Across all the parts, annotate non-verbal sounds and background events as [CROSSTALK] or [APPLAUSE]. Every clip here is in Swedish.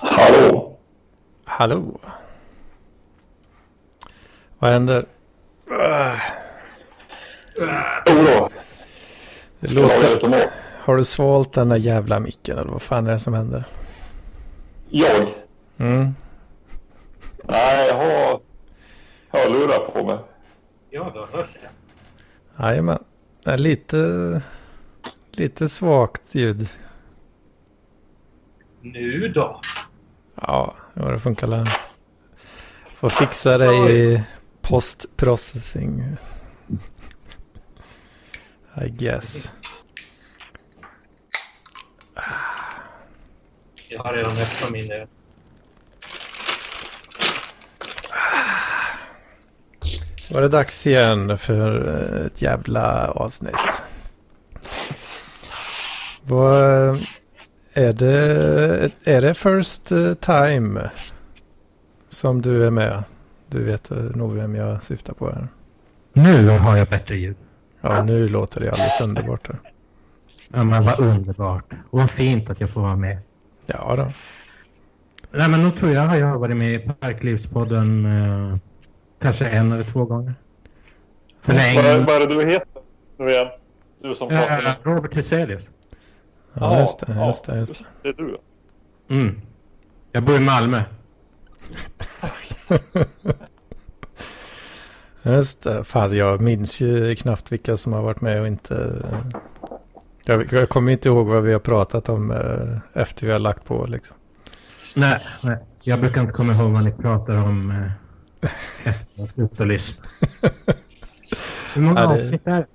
Hallå? Hallå? Vad händer? Det laga låter... Har du svalt den där jävla micken eller vad fan är det som händer? Jag? Mm. Nej, jag har hörlurar på mig. Ja, då hörs jag. Jajamän. Lite... Lite svagt ljud. Nu då? Ja, det funkar lär. Får fixa det i postprocessing. I guess. Jag har redan öppnat min öl. Var det dags igen för eh, ett jävla avsnitt. Vad är det? Är det first eh, time som du är med? Du vet eh, nog vem jag syftar på här. Nu har jag bättre ljud. Ja, nu låter det alldeles underbart. här. Ja, men vad underbart. Och vad fint att jag får vara med. Ja då. Nej, men nu tror jag jag har varit med i Parklivspodden eh, kanske en eller två gånger. För Vad är, länge. vad är det du heter nu igen? Du som pratar. Robert Hyselius. Ja, just det. Just det, just det. Det är du. Mm. Jag bor i Malmö. [LAUGHS] Just det. Fan, jag minns ju knappt vilka som har varit med och inte... Jag, jag kommer inte ihåg vad vi har pratat om eh, efter vi har lagt på liksom. Nej, nej. Jag brukar inte komma ihåg vad ni pratar om eh, efter jag slutar lyssna. [LAUGHS] Hur många Ja, det- avsnitt är det?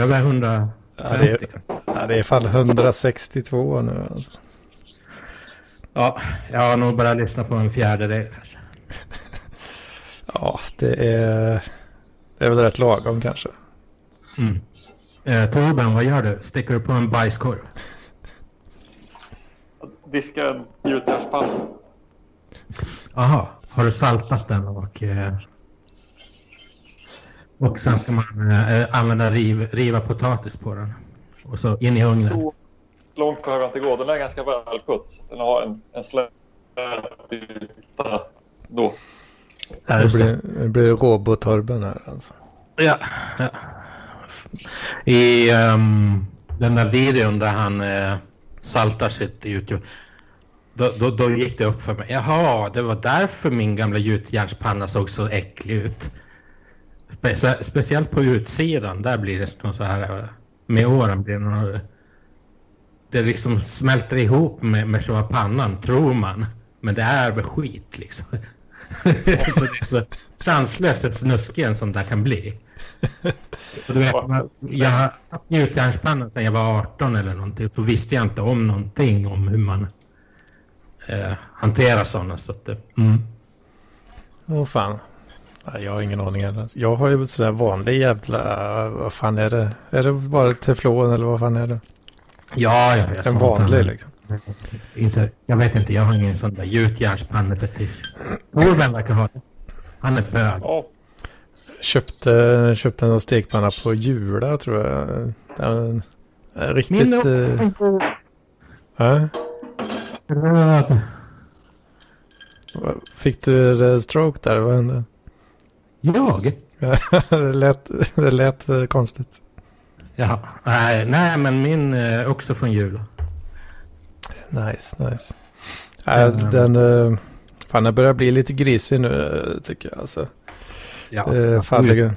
Över 150? Ja, det, är, ja, det är fan 162 nu alltså. Ja, jag har nog bara lyssnat på en fjärdedel kanske. [LAUGHS] Ja, det är... Det är väl rätt lagom kanske. Mm. Eh, Torben, vad gör du? Sticker du på en bajskorv? Diska en gjutjärnspanna. Aha, har du saltat den och... Eh, och sen ska man eh, använda riv, riva potatis på den. Och så in i ugnen. Så långt behöver jag inte gå. Den är ganska välskött. Den har en, en slät yta då. Det blir, det blir robotorben här alltså. Ja. ja. I ehm, den där videon där han uh, saltar sitt YouTube. Då, då, då gick det upp för mig. Jaha, det var därför min gamla gjutjärnspanna såg så äcklig ut. Spe, speciellt på utsidan. Där blir det så här. Med åren blir det något, Det liksom smälter ihop med, med själva pannan, tror man. Men det är väl skit liksom. [LAUGHS] så det är så sanslöst och snuskig en sån där kan bli. Och du vet, jag har haft gjutjärnspanna sedan jag var 18 eller någonting. Så visste jag inte om någonting om hur man eh, hanterar sådana. Så att, mm. Åh fan. Jag har ingen aning. Jag har ju sådär vanlig jävla... Vad fan är det? Är det bara teflon eller vad fan är det? Ja, jag vet. En vanlig liksom. Inte, jag vet inte, jag har ingen sån där gjutjärnspannefetisch. Torben verkar ha det. Han är bög. Ja, Köpte, köpte en stekpanna på Jula tror jag. Den, är riktigt... Min eh, ja. röd. Fick du stroke där? Vad hände? Jag? [LAUGHS] det, lät, det lät eh, konstigt. Ja, nej, nej, men min är också från jul. Nice, nice. Nej, Mm. den... eh, Fan, den börjar bli lite grisig nu eh, tycker jag. Alltså. Ja, Eh, fan, det,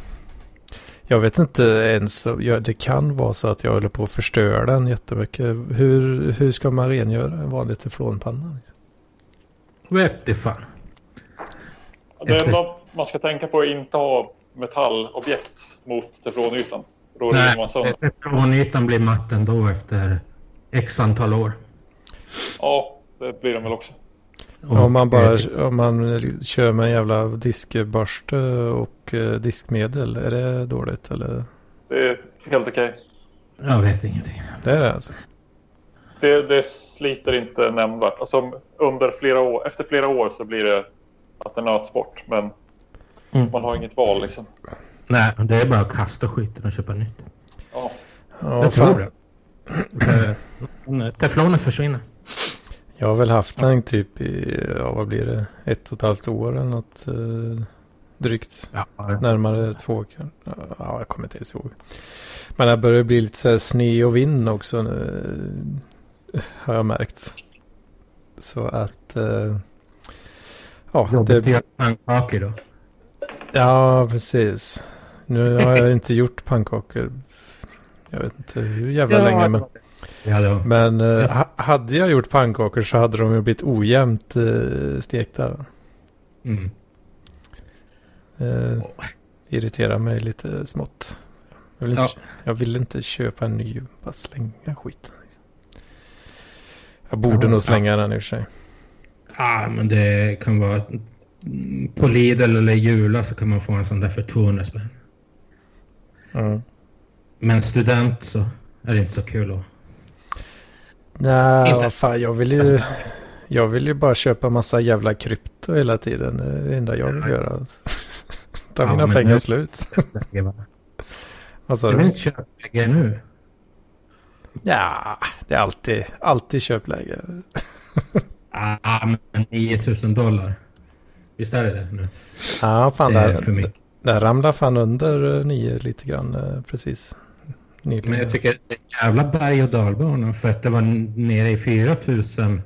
jag vet inte ens. Jag, det kan vara så att jag håller på att förstöra den jättemycket. Hur, hur ska man rengöra en vanlig teflonpanna? liksom? vet det fan. det enda man ska tänka på att inte ha metallobjekt mot teflonytan. Då Nej, sönder. teflonytan blir matt ändå efter x antal år. Ja, det blir de väl också. Om man bara eh, om man kör med en jävla diskborste och eh, diskmedel. Är det dåligt eller? Det är helt okej. Jag vet ingenting. Det är det alltså. Det, det sliter inte nämnvärt. Alltså, under flera år, efter flera år så blir det att det nöts bort. Men Mm. man har inget val liksom. Nej, det är bara att kasta skiten och köpa nytt. Ja. Ja, jag tror det. [CLEARS THROAT] Eh, Teflonen försvinner. Jag har väl haft den typ i, ja vad blir det, ett och ett halvt år eller något eh, drygt. Ja. Närmare två kan- Ja, jag kommer inte ens ihåg. Men det börjar bli lite så här sne och vind också nu. Har jag märkt. Så att... Eh, ja, Jobbigt det, att göra pannkakor då. Ja, precis. Nu har jag inte gjort pannkakor. Jag vet inte hur jävla länge. Men, Ja, var. men eh, ha, hade jag gjort pannkakor så hade de ju blivit ojämnt eh, stekta. Mm. Eh, irriterar mig lite smått. Jag vill, inte, jag vill inte köpa en ny, bara slänga skiten. Liksom. Jag borde Ja, nog ja. slänga den i och för sig. Ja, men det kan vara... På Lidl eller Jula så kan man få en sån där för 200 spänn. Mm. Men student så är det inte så kul att... Nej, Inte. vad fan, jag vill ju... Jag vill ju bara köpa massa jävla krypto hela tiden. Det är det enda jag vill Ja. göra. [LAUGHS] Ta Ja, mina pengar nu- slut. [LAUGHS] Jag Vad sa vill du? inte köpa lägga nu. Ja, det är alltid, alltid köpläge. [LAUGHS] Ah, men 9000 dollar. Visst är det det nu? Ja, fan, det är där, för mycket. där ramlar fan under eh, nio lite grann eh, precis. Nyligen. Men jag tycker det är jävla berg och dalbana för att det var nere i 4000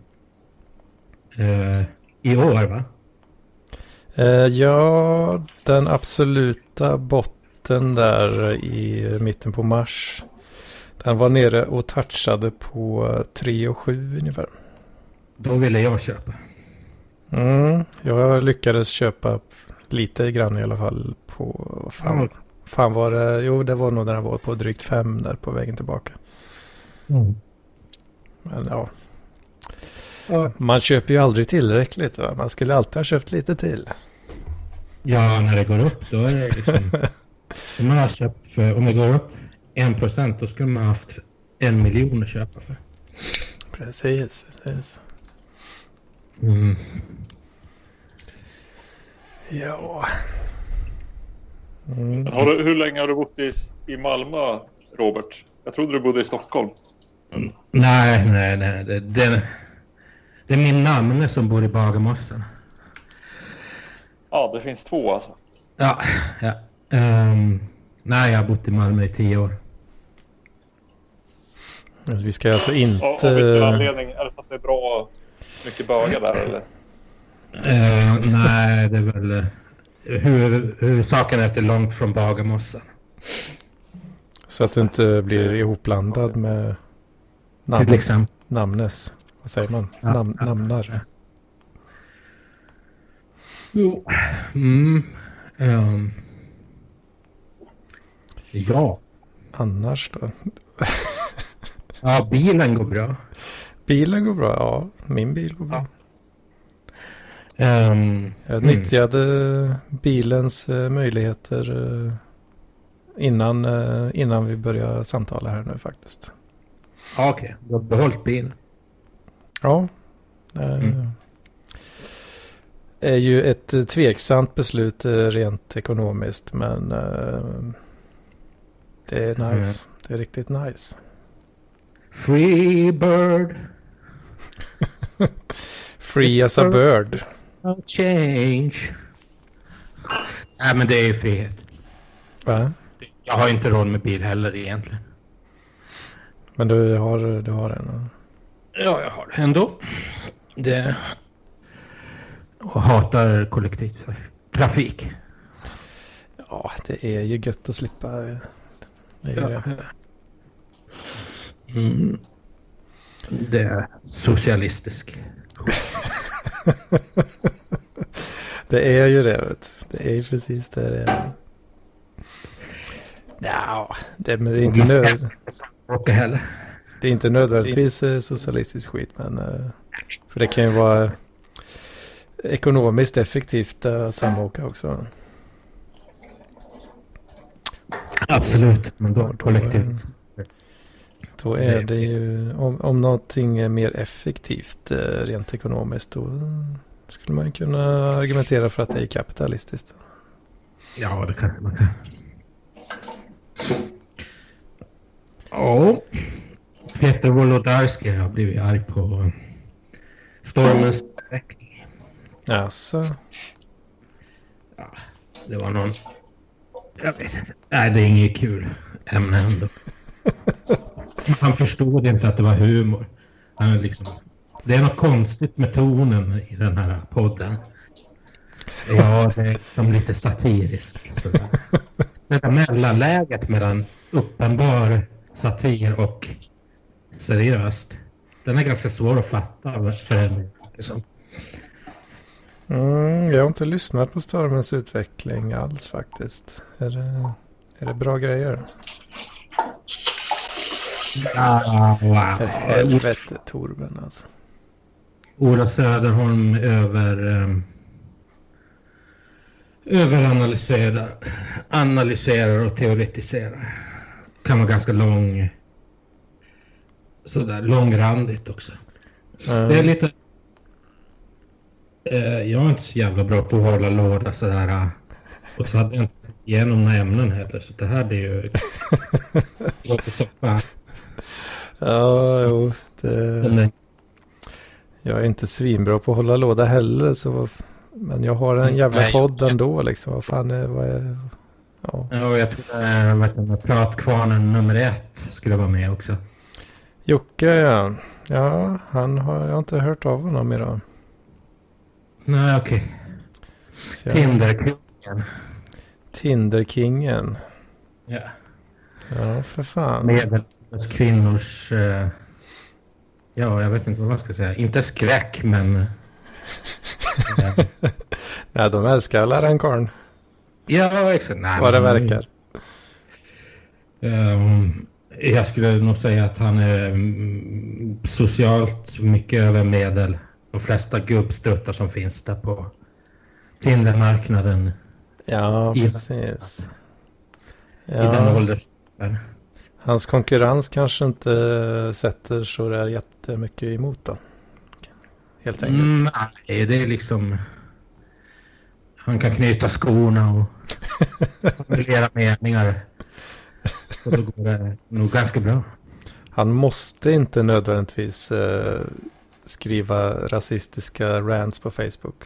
eh, i år va? Eh, ja, den absoluta botten där i mitten på mars. Den var nere och touchade på 3 och 7 ungefär. Då ville jag köpa. Mm, jag lyckades köpa lite grann i alla fall på, vad fan, Ja. fan var det? Jo, det var nog när den var på drygt 5 där på vägen tillbaka. Men ja, Ja. man köper ju aldrig tillräckligt. Va? Man skulle alltid ha köpt lite till. Ja, när det går upp då är det liksom... [LAUGHS] om, man har köpt för, om det går upp 1% då skulle man haft en miljon att köpa för. Precis, precis. Mm. Ja. Mm. Du, hur länge har du bott i, i Malmö, Robert? Jag trodde du bodde i Stockholm. Nej, nej, nej. Det, det, det är min namne som bor i Bagarmossen. Ja, det finns två alltså. Ja, ja. Ehm, nej, jag har bott i Malmö i tio år. Vi ska alltså inte... av vilken anledning? Är det för att det är bra mycket bögar där eller? Eh, nej, det är väl... Uh, hur, huvudsaken är att det är långt från Bagarmossen. Så att du inte blir ihopblandad med namn, Till exempel. namnes. Vad säger man? Ja, Nam, ja, namnar. Jo. Mm. ehm. ja. Annars då? Ja, bilen går bra. Bilen går bra. Ja, min bil går bra. Ehm, Jag Mm. nyttjade bilens eh, möjligheter eh, innan, eh, innan vi började samtala här nu faktiskt. ja, Okej, du har behållit bilen. Ja. Mm. Är ju ett tveksamt beslut rent ekonomiskt men det är Mm. nice. Det är riktigt nice. Free bird, [LAUGHS] Free as a bird. no change. Nej, men det är ju frihet. Va? Jag har inte råd med bil heller egentligen. Men du har, du har en? Ja, jag har det ändå. Det... Och hatar kollektivtrafik. Ja, det är ju gött att slippa. Det är ju det. Mm. Det är socialistisk. [LAUGHS] Det är ju det. Vet. Det är ju precis det det är. Ja, det, men det, är inte Man ska nöd, helst inte åka heller. det är inte nödvändigtvis eh, socialistisk skit. Men, eh, för det kan ju vara ekonomiskt effektivt att samåka också. Absolut, men Då- kollektivt. Då är det ju, om, om någonting är mer effektivt eh, rent ekonomiskt då skulle man kunna argumentera för att det är kapitalistiskt. Ja, det kan man kan. Ja. Peter Wolodarski har blivit arg på Stormens utveckling. Alltså. Ja, det var någon... Jag vet inte. Nej, det är inget kul ämne ändå. [LAUGHS] Han förstod inte att det var humor. Han är liksom... Det är något konstigt med tonen i den här podden. Ja, det är liksom lite satiriskt. sådär. Det där mellanläget mellan uppenbar satir och seriöst. Den är ganska svår att fatta för en. Liksom. Mm, jag har inte lyssnat på Stormens utveckling alls faktiskt. Är det, är det bra grejer? Ah, wow. För helvete Torben alltså. Ola Söderholm över... Um, överanalyserar analyserar och teoretiserar. Kan vara ganska lång... Sådär långrandigt också. Mm. Det är lite... Eh, jag är inte så jävla bra på att hålla låda sådär. eh, Och så hade jag inte igenom några ämnen heller. Så det här blir ju... [LAUGHS] låter som fan. [LAUGHS] Ja, jo. Det, jag är inte svinbra på att hålla låda heller. Så, men jag har en jävla Nej. podd ändå liksom. Vad fan är, vad är ja. Ja, jag tror du, pratkvarnen nummer ett skulle vara med också. Jocke ja. Ja, han har, jag har inte hört av honom idag. Nej, okej. Jag- Tinderkungen. Tinderkingen. Ja. Ja, för fan. Medelålders kvinnors... eh, ja, jag vet inte vad man ska säga. Inte skräck, men... eh, [LAUGHS] Nej, de älskar väl karln. ja, exakt. Nej, Vad det verkar. Ehm, jag skulle nog säga att han är mm, socialt mycket över medel. De flesta gubbstruttar som finns där på Tindermarknaden Ja, I- precis. i den Ja, åldersgruppen. Hans konkurrens kanske inte sätter så där jättemycket emot då. Helt enkelt. Mm, nej, det är liksom... Han kan knyta skorna och [LAUGHS] formulera meningar. Så då går det nog ganska bra. Han måste inte nödvändigtvis eh, skriva rasistiska rants på Facebook.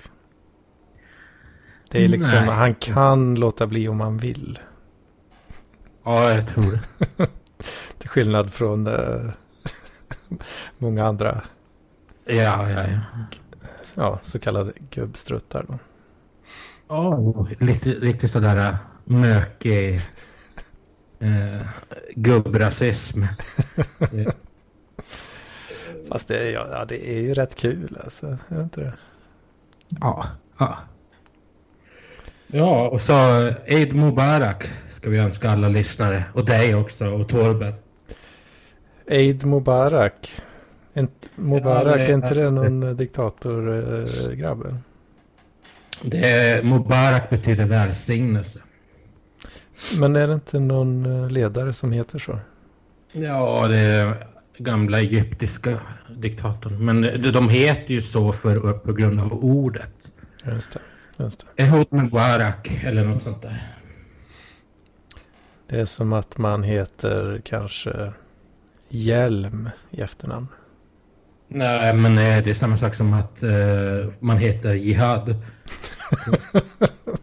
Det är liksom, Nej. han kan låta bli om han vill. Ja, jag tror det. [LAUGHS] [LAUGHS] Till skillnad från eh, [LAUGHS] många andra Ja, ja, ja. ja, så kallade gubbstruttar. Då. Ja, lite, lite sådär äh, mökig eh, gubbrasism. Eh, [LAUGHS] Fast det, är- ja, det är ju rätt kul alltså. Är det inte det? ja, ja. Ja, och så Eid Mubarak ska vi önska alla lyssnare. Och dig också, och Torben. Eid Mubarak. Inte, Mubarak, det är- inte det någon eh, diktatorgrabb? Det är, Mubarak betyder välsignelse. Men är det inte någon eh, ledare som heter så? Ja, det är gamla egyptiska diktatorn. Men de de heter ju så för, på grund av ordet. Just det. Just det. Ehud Mubarak eller något sånt där. Det är som att man heter kanske Hjälm i efternamn. Nej, men eh, det är samma sak som att eh, man heter Jihad. [LAUGHS]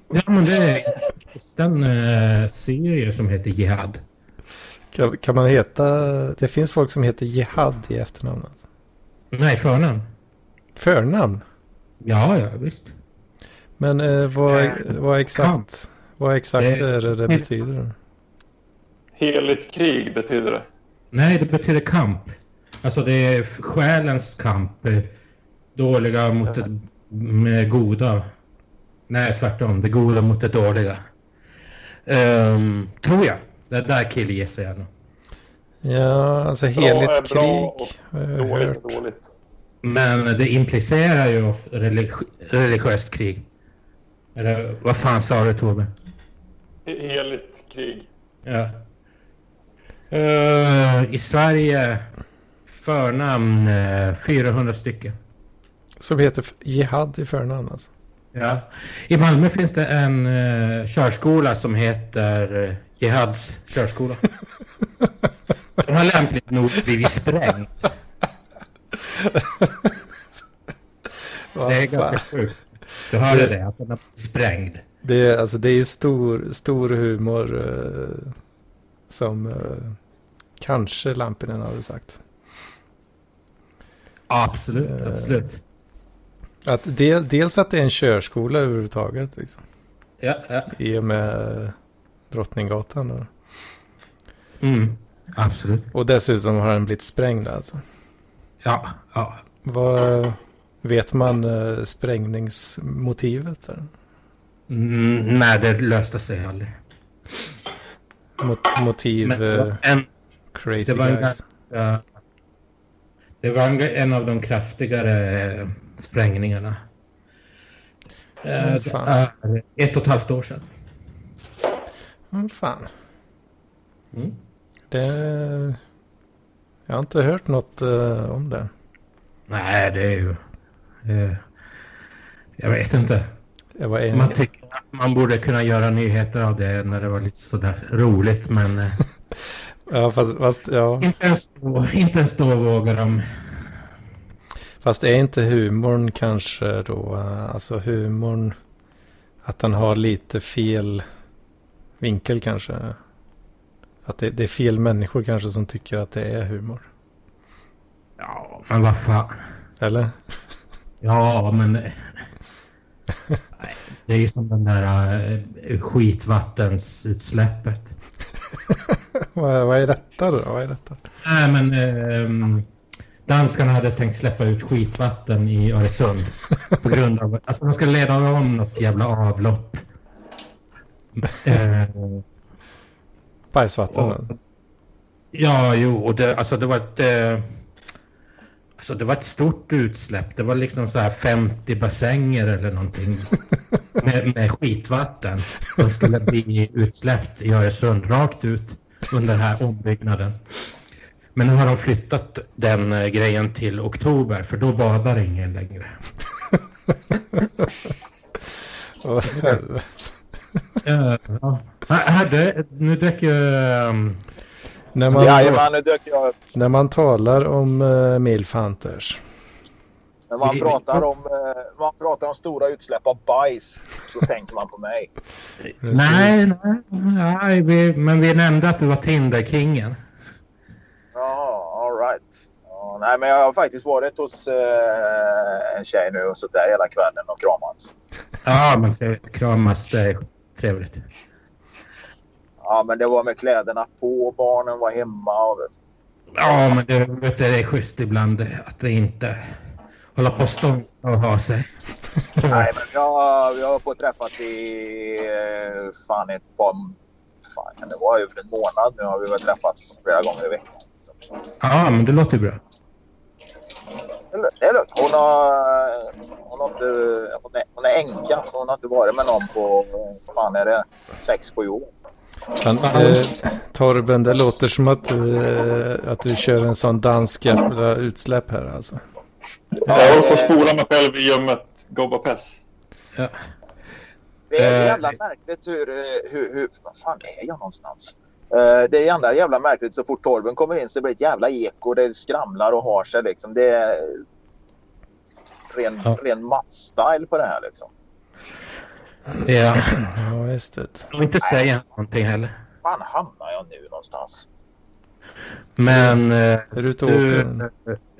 ja, men det är den uh, syrier som heter Jihad. Kan, kan man heta... Det finns folk som heter Jihad i efternamn. Alltså. Nej, förnamn. Förnamn? Ja, ja, visst. Men eh, vad, vad exakt, vad exakt är det det betyder? Heligt krig betyder det. Nej, det betyder kamp. Alltså det är själens kamp. eh, Dåliga mot det med goda. Nej, tvärtom. Det goda mot det dåliga. Ehm, tror jag. Det där killgissar jag nog. Ja, alltså är heligt bra krig jag Dåligt dåligt. Men det implicerar ju religi- religiöst krig. Eller vad fan sa du Tove? He- Heligt krig. Ja. Eh, I Sverige förnamn eh, 400 stycken. Som heter Jihad i förnamn alltså. Ja. I Malmö finns det en uh, körskola som heter uh, Jihads körskola. [LAUGHS] Den har lämpligt nog blivit sprängd. Det är ganska sjukt. Du hörde det, att den är sprängd. Det är, alltså, det är stor, stor humor eh, som eh, kanske Lampinen hade sagt. Absolut, Eh. absolut. Att del, dels att det är en körskola överhuvudtaget. Liksom, Ja, ja. I och med Drottninggatan. Och, Mm, absolut. och dessutom har den blivit sprängd alltså. Ja, ja. Vad vet man eh, sprängningsmotivet där? Mm, nej, det löste sig aldrig. Mot, motiv Men det var en, crazy det var en guys. ganska... Det var en, en av de kraftigare eh, sprängningarna. Mm, det fan. ett och ett halvt år sedan. Mm, fan. Mm. Det... Jag har inte hört något eh, om det. Nej, det är ju... Eh, jag vet inte. Jag var en... Man tycker man borde kunna göra nyheter av det när det var lite sådär roligt, men eh, [LAUGHS] Ja, fast, fast, ja. inte, ens då, inte ens då vågar de. fast är inte humorn kanske då, eh, alltså humorn, att den har lite fel vinkel kanske? Att det, det är fel människor kanske som tycker att det är humor. Ja, men vad fan. Eller? Ja, men... [LAUGHS] Nej, Det är ju som den där uh, skitvattensutsläppet. [LAUGHS] vad, vad är detta då? Vad är detta? Nej, men ehm, danskarna hade tänkt släppa ut skitvatten i Öresund på grund av... Alltså de ska leda om något jävla avlopp. [LAUGHS] Eh, Bajsvatten? Och-? Ja, jo, och det, alltså det var ett... Eh, alltså det var ett stort utsläpp. Det var liksom så här 50 bassänger eller någonting. [LAUGHS] Med, med skitvatten. Som skulle bli utsläppt i Öresund rakt ut under den här ombyggnaden. Men nu har de flyttat den eh, grejen till oktober för då badar ingen längre. [LAUGHS] Eh, ja. Här, nu ju... ehm, när, man, Jajamän, nu dök jag upp. när man talar om uh, Milf Hunters. När man pratar, om, eh, man pratar om stora utsläpp av bajs så tänker man på mig. [LAUGHS] Nej, nej, nej vi, men vi nämnde att du var Tinder-kingen. Jaha, all right. Ja, nej, men jag har faktiskt varit hos eh, en tjej nu och suttit där hela kvällen och kramats. Ja, man kramas. Det är trevligt. Ja, men det var med kläderna på, barnen var hemma. Och, Ja, men det, vet du, det är schysst ibland att det inte hålla på och och ha sig. nej, men har, vi har på träffats i eh, fan ett par... Fan, kan det vara över en månad nu har vi väl träffats flera gånger i veckan. Ja, men det låter bra. Det är lugnt. Hon har, hon har inte... Hon är, hon är änka så hon har inte varit med någon på... Fan är det? 6-7 år. Men, eh, Torben, det låter som att du, eh, att du kör en sån dansk jävla utsläpp här alltså. Jag håller på att spola mig själv i ljummet Gobba Pess. Ja. Det är Eh. jävla märkligt hur, eh, hur, hur... Vad fan är jag någonstans? Eh, Det är jävla, jävla märkligt så fort Torben kommer in så blir det ett jävla eko. Det skramlar och har sig liksom. Det är ren, Ja. ren matt-style på det här liksom. Ja, Ja, visst det. och inte säga någonting heller. fan hamnar jag nu någonstans? Men eh, Är du ute och du, åker?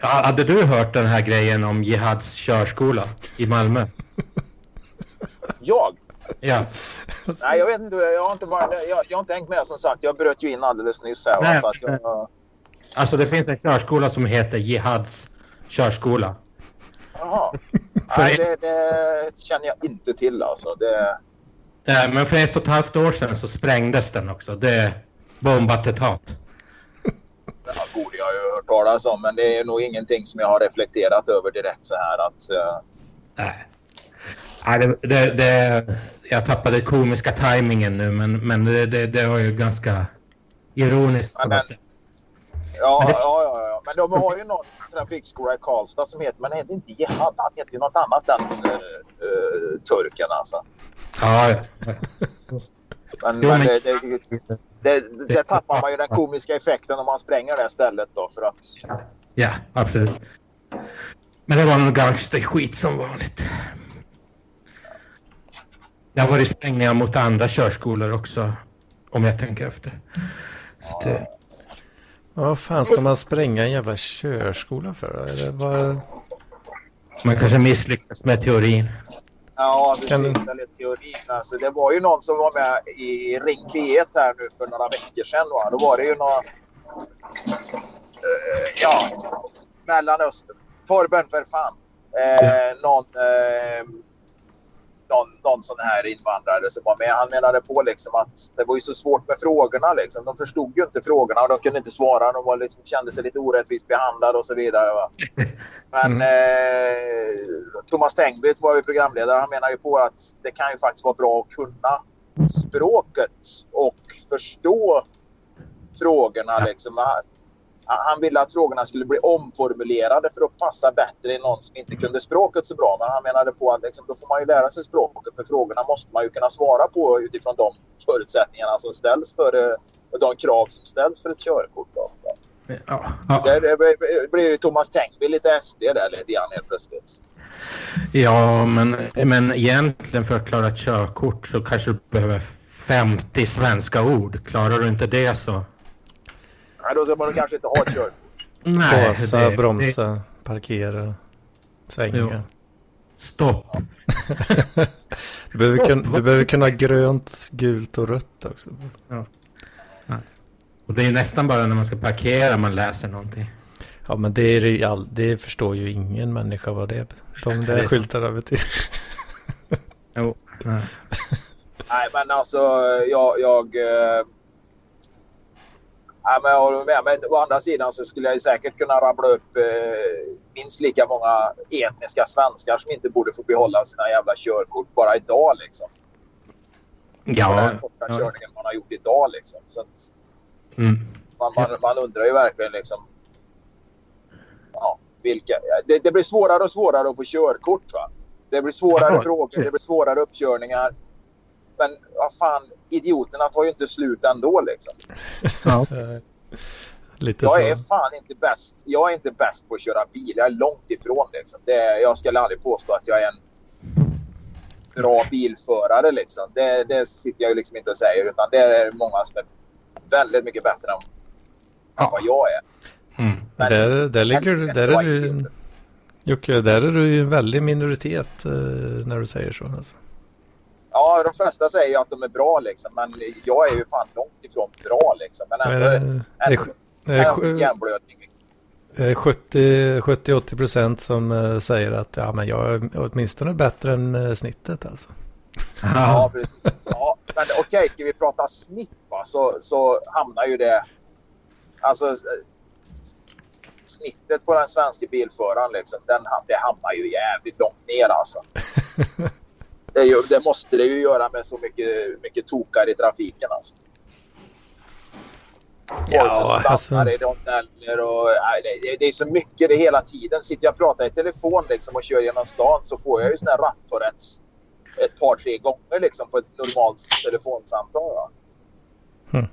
ja, hade du hört den här grejen om Jihads körskola i Malmö? [LAUGHS] Jag? Ja. Nej, jag vet inte. Jag har inte, bara, jag, jag har inte hängt med som sagt. Jag bröt ju in alldeles nyss här. Nej, så att jag, Alltså det finns en körskola som heter Jihads körskola. jaha. Nej, det, det känner jag inte till alltså. Det, Eh, Men för ett och ett halvt år sedan så sprängdes den också. Det bombattentat. det borde jag ju hört talas om. Men det är nog ingenting som jag har reflekterat över direkt så här att... eh, Nej. Nej, det, det, det, jag tappade komiska tajmingen nu, men, men det, det, det var ju ganska ironiskt. men-. Ja, Men det- ja, ja. Men de har ju [LAUGHS] någon trafikskola i Karlstad som heter... Men heter inte Jihad. Han heter ju något annat än uh, turken alltså. Ja, ja. Men, Jo, men- det, det, det, det tappar man ju den komiska effekten om man spränger det stället då. För att... ja, absolut. Men det var nog gangsterskit som vanligt. Det har varit sprängningar mot andra körskolor också, om jag tänker efter. Så det, Vad fan ska man spränga en jävla körskola för? då? Eller vad... man kanske misslyckas med teorin. Ja, Kan precis. Eller teorin. Alltså, det var ju någon som var med i Ring B1 här nu för några veckor sedan. Va? Då var det ju några... eh, ja, Mellanöstern. Torben för fan. Eh, någon, eh, någon, någon sån här invandrare som var med. Han menade på liksom att det var ju så svårt med frågorna. Liksom. De förstod ju inte frågorna och de kunde inte svara. De var liksom, kände sig lite orättvist behandlade och så vidare. Va? [LAUGHS] Men eh, Thomas Tengvik var ju programledare. Han menar ju på att det kan ju faktiskt vara bra att kunna språket och förstå frågorna. Liksom. Han, ville att frågorna skulle bli omformulerade för att passa bättre i någon som inte kunde språket så bra. Men han menade på att liksom, då får man ju lära sig språket för frågorna måste man ju kunna svara på utifrån de förutsättningarna som ställs för eh, och de krav som ställs för ett körkort. Då. Ja, ja. Där blev ju Thomas Tengvik lite SD där lite grann helt plötsligt. ja men, men egentligen för att klara ett körkort så kanske du behöver 50 svenska ord. Klarar du inte det så... Nej, då ska man kanske inte ha ett körkort. Nej, Gasa, det- bromsa, parkera, svänga. Jo. Stopp. [LAUGHS] Du behöver, kun, du behöver kunna grönt, gult och rött också. Och det är nästan bara när man ska parkera man läser någonting. Ja men det, är det, ju all, det förstår ju ingen människa vad det är. De det är där skyltarna betyder. Jo. Nej. Nej, men alltså jag... jag eh... Nej, men jag håller med. Men å andra sidan så skulle jag ju säkert kunna rabbla upp eh, minst lika många etniska svenskar som inte borde få behålla sina jävla körkort bara idag liksom. På Ja. den korta ja. körningen man har gjort idag liksom. Så att Mm. man, man, man undrar ju verkligen liksom... Ja, vilka... Det, det blir svårare och svårare att få körkort va? Det blir svårare Ja, frågor, det- det blir svårare uppkörningar. Men vad fan, idioterna tar ju inte slut ändå liksom. Ja. [LAUGHS] Eh, Lite Jag är fan inte bäst. Jag är inte bäst på att köra bil. Jag är långt ifrån liksom. Det, jag skulle aldrig påstå att jag är en bra bilförare liksom. Det, det sitter jag ju liksom inte och säger utan det är många som är väldigt mycket bättre än Ja. vad jag är. Mm. Men- Där, där ligger du, där är du. Jocke, där är du ju en väldig minoritet eh, när du säger så. Alltså. Ja, de flesta säger ju att de är bra liksom. Men jag är ju fan långt ifrån bra liksom. Men Är ändå det, ändå är det, är har jag det, fått sju- hjärnblödning. Liksom. är det 70 70-80 procent som eh, säger att ja, men jag är åtminstone bättre än eh, snittet alltså. Ja, precis. Ja, men okej, ska vi prata snitt va? Så, så hamnar ju det... Alltså snittet på den svenska bilföraren liksom, den, det hamnar ju jävligt långt ner alltså. [LAUGHS] Det, ju, det måste det ju göra med så mycket, mycket tokar i trafiken alltså. Folk Ja, som stannar alltså- i rondeller och... Nej, det, det, är så mycket det hela tiden. Sitter jag och pratar i telefon liksom och kör genom stan så får jag ju sån här rattourettes ett par, tre gånger liksom på ett normalt telefonsamtal. Va? Hmm.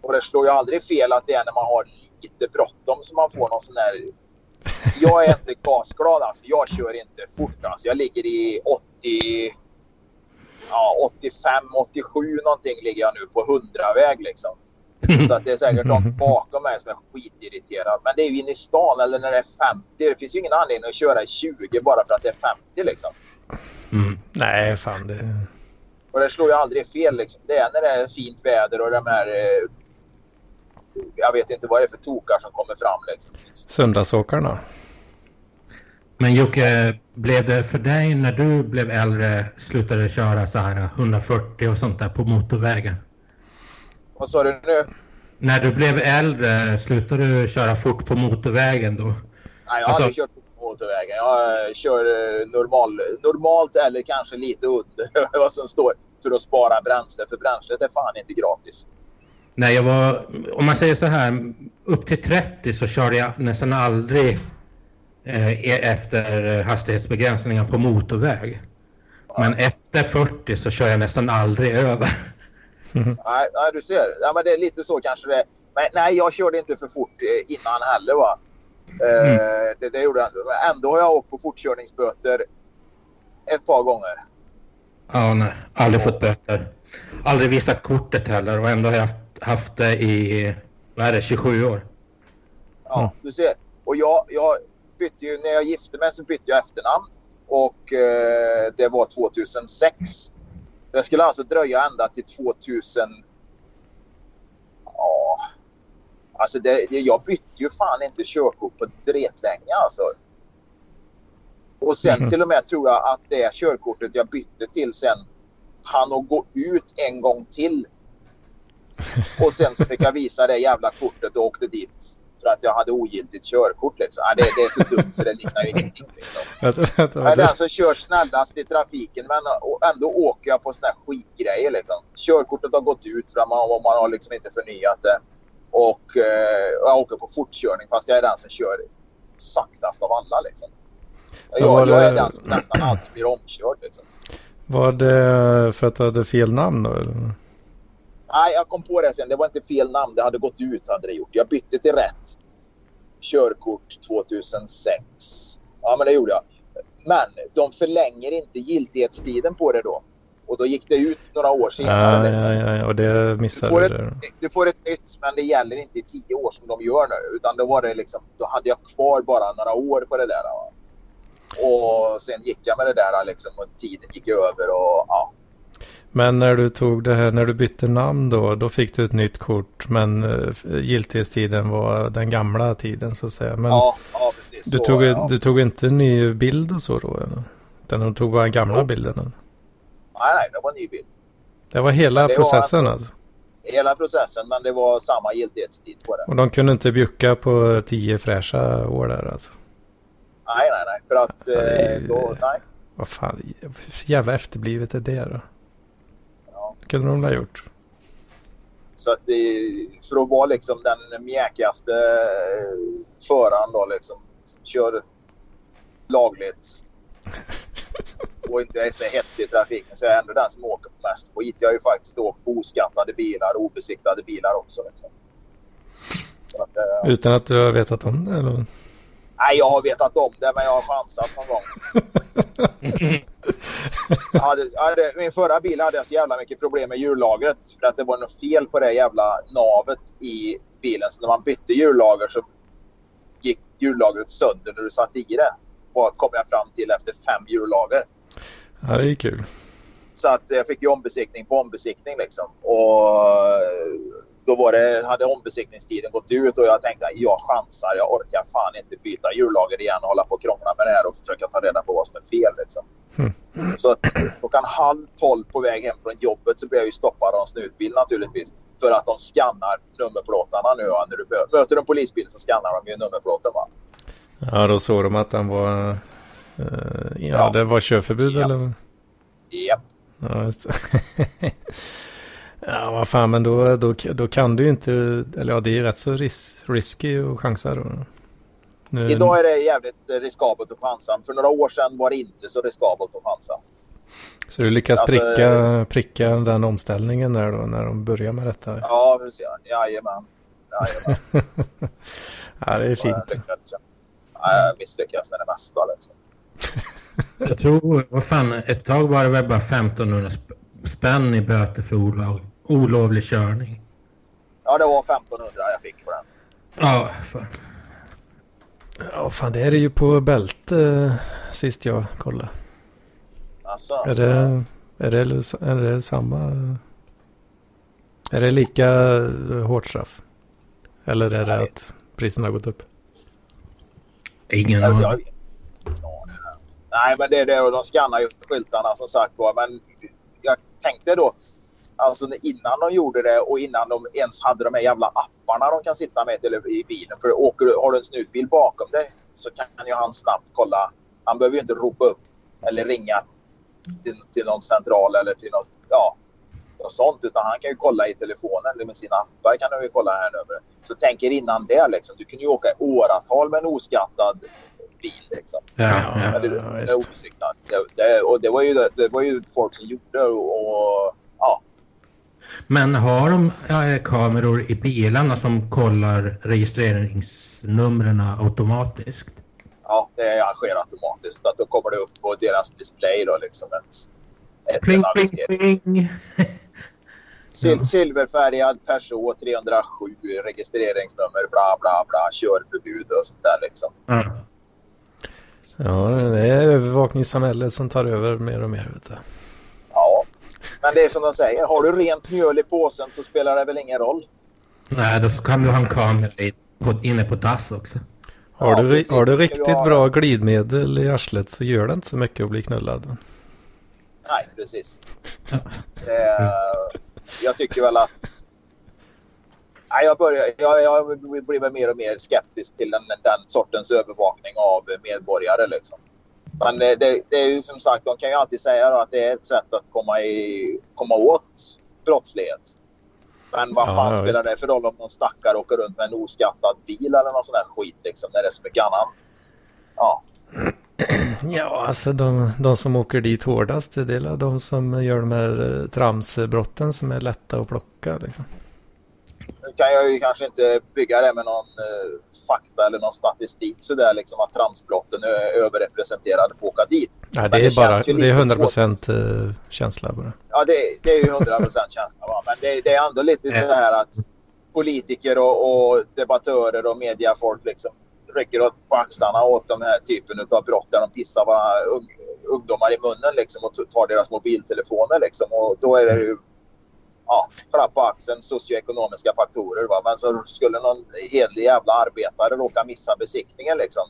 Och det slår ju aldrig fel att det är när man har lite bråttom som man får någon sån här... Jag är inte gasglad alltså. Jag kör inte fort alltså. Jag ligger i 80... Ja, 85, 87 någonting ligger jag nu på 100-väg liksom. Så att det är säkert någon [LAUGHS] bakom mig som är skitirriterad. Men det är ju inne i stan eller när det är 50. Det finns ju ingen anledning att köra i 20 bara för att det är 50 liksom. Mm. Nej, fan det... Och det slår ju aldrig fel liksom. Det är när det är fint väder och de här... Eh, jag vet inte vad det är för tokar som kommer fram liksom. Söndagsåkarna. Men Jocke, blev det för dig när du blev äldre slutade köra så här 140 och sånt där på motorvägen? Vad sa du nu? När du blev äldre slutade du köra fort på motorvägen då? Nej, jag har Alltså- aldrig kört fort på motorvägen. Jag eh, kör eh, normal, normalt eller kanske lite under [LAUGHS] vad som står för att spara bränsle. För bränslet är fan inte gratis. Nej, jag var, om man säger så här, upp till 30 så körde jag nästan aldrig efter eh, hastighetsbegränsningar på motorväg. Men efter 40 så kör jag nästan aldrig över. [LAUGHS] Nej, nej, du ser. Ja, men det är lite så kanske det. Men nej, jag körde inte för fort eh, innan heller. Va? Eh, det, det gjorde jag. Ändå har jag åkt på fortkörningsböter ett par gånger. Ja, nej. Aldrig fått böter. Aldrig visat kortet heller och ändå har jag haft, haft det i, vad är det, 27 år. Ja, Mm. du ser. Och jag, jag bytte ju, när jag gifte mig så bytte jag efternamn. Och eh, det var 2006. Det skulle alltså dröja ända till 2000. Ja. Alltså det, jag bytte ju fan inte körkort på dretlänge alltså. Och sen Mhm. till och med tror jag att det körkortet jag bytte till sen han att gå ut en gång till. [LAUGHS] Och sen så fick jag visa det jävla kortet och åkte dit. För att jag hade ogiltigt körkort liksom. Ja, det, det är så dumt så det liknar ju ingenting liksom. Jag är den som kör snällast i trafiken men ändå åker jag på såna här skitgrejer liksom. Körkortet har gått ut för att man, man har liksom inte förnyat det. Och eh, jag åker på fortkörning fast jag är den som kör saktast av alla liksom. Ja, Jag, jag är den som nästan alltid blir omkörd liksom. Var det för att du hade fel namn då? Eller? Nej, jag kom på det sen. Det var inte fel namn. Det hade gått ut hade det gjort. Jag bytte till rätt körkort 2006. Ja, men det gjorde jag. Men de förlänger inte giltighetstiden på det då. Och då gick det ut några år senare. Ja, liksom. ja, ja, och det Du, missade får du. ett, där. du får ett nytt, men det gäller inte i tio år som de gör nu. Utan då var det liksom, då hade jag kvar bara några år på det där. Va? Och sen gick jag med det där liksom, och tiden gick över och ja. Men när du tog det här, när du bytte namn då, då fick du ett nytt kort. Men uh, giltighetstiden var den gamla tiden så att säga. Men ja, ja precis. du, så, tog, ja. du tog inte en ny bild och så då? Eller? Utan du tog bara gamla Jo. bilden? Nej, nej, det var en ny bild. Det var hela Det var- processen alltså? Hela processen, men det var samma giltighetstid på det. Och de kunde inte bjucka på tio fräscha år där alltså? Nej, nej, nej. För att Ja, det eh, då, nej. Vad fan, jävla efterblivet är det då? Kunde de ha gjort. Så att det, för att vara liksom den mjäkigaste eh, föraren då liksom. som Kör lagligt. [LAUGHS] Och inte är så hetsig i trafiken så är jag ändå den som åker på mest skit. Jag har ju faktiskt åkt på oskattade bilar och obesiktade bilar också. Liksom. Att, eh, Utan att du har vetat om det eller? Nej, jag har vetat om det men jag har chansat någon gång. [LAUGHS] Hade, hade, min förra bil hade jag så jävla mycket problem med hjullagret. För att det var något fel på det jävla navet i bilen. Så när man bytte hjullager så gick hjullagret sönder när du satt i det. Vad kom jag fram till efter fem hjullager. Ja, det är kul. Så att jag fick ju ombesiktning på ombesiktning liksom. Och då var det, hade ombesiktningstiden gått ut och jag tänkte jag chansar. Jag orkar fan inte byta hjullager igen och hålla på och krångla med det här och försöka ta reda på vad som är fel. Liksom. Mm. Så att klockan halv tolv på väg hem från jobbet så blev jag ju stoppad av en snutbil naturligtvis. För att de skannar nummerplåtarna nu. När du mö- möter en polisbil så skannar de ju nummerplåten. Va? Ja, då såg de att den var... eh, ja, Ja. det var körförbud Ja. eller? Japp. Ja, just. [LAUGHS] Ja, vad fan, men då, då, då kan du ju inte... Eller ja, det är ju rätt så ris, risky att chansa då. Nu, Idag är det jävligt riskabelt att chansa. För några år sedan var det inte så riskabelt att chansa. Så du lyckas alltså- pricka, pricka den omställningen där då, när de börjar med detta? Ja, precis. Jajamän. Jajamän. [LAUGHS] Ja, det är Jag fint. lyckades. Ja, Jag misslyckas med det mesta. Liksom. Jag tror, vad fan, ett tag var det väl bara 1500 sp- spänn i böter för olov, olovlig körning. Ja, det var 1500 jag fick för den. Ja, fan. Ja, fan det är det ju på bälte eh, sist jag kollade. Alltså, Är det, är det, är det samma? Är det lika eh, hårt straff? Eller är det Nej. att priserna har gått upp? Ingen aning. jag, nej, men det är det och de skannar ju skyltarna som sagt var. Men jag tänkte då, alltså innan de gjorde det och innan de ens hade de här jävla apparna de kan sitta med i bilen. För åker du, har du en snutbil bakom dig så kan ju han snabbt kolla. Han behöver ju inte ropa upp eller ringa till, till någon central eller till något, ja, något sånt. Utan han kan ju kolla i telefonen eller med sina appar kan du ju kolla här nu. Så tänker innan det liksom. Du kunde ju åka i åratal med en oskattad bil liksom. Ja, Ja. Eller Ja. Det, det, och det var, ju, det var ju folk som gjorde och, och. Men har de kameror i bilarna som kollar registreringsnumren automatiskt? Ja, det sker automatiskt. Att då kommer det upp på deras display då liksom ett, ett pling, pling, pling. [LAUGHS] Sil silverfärgad Peugeot 307 registreringsnummer bla bla bla körförbud och sånt där liksom. Mm. Ja, det är övervakningssamhället som tar över mer och mer. Vet du. Men det är som de säger. Har du rent mjöl i påsen så spelar det väl ingen roll. Nej, då kan du ha en kamera inne på dass också. Har, ja, du, precis, har du riktigt ha... bra glidmedel i arslet så gör det inte så mycket att bli knullad. Nej, precis. eh, jag tycker väl att... Nej, jag, börjar, jag, jag blir mer och mer skeptisk till den, den sortens övervakning av medborgare. Liksom. Men det, det, det, är ju som sagt, de kan ju alltid säga att det är ett sätt att komma, i, komma åt brottslighet. Men vad fan ja, spelar visst. det för roll om någon stackare åker runt med en oskattad bil eller någon sån där skit liksom när det är så mycket annan. Ja. [CLEARS THROAT] Ja, alltså de, de som åker dit hårdast det är de som gör de här eh, tramsbrotten som är lätta att plocka. Liksom. Nu kan jag ju kanske inte bygga det med någon eh, fakta eller någon statistik sådär liksom att tramsbrotten är överrepresenterade på att åka dit. Nej, det är det bara det är 100 procent eh, känsla bara. Ja, det, det är ju 100 procent känsla. Va? Men det, det, är ändå lite så här att politiker och, och debattörer och mediafolk liksom rycker på axlarna åt den här typen av brott där de pissar våra ungdomar i munnen liksom, och tar deras mobiltelefoner. Liksom. Och då är det ju ja, klapp på axeln, socioekonomiska faktorer. Va? Men så skulle någon hedlig jävla arbetare råka missa besiktningen liksom.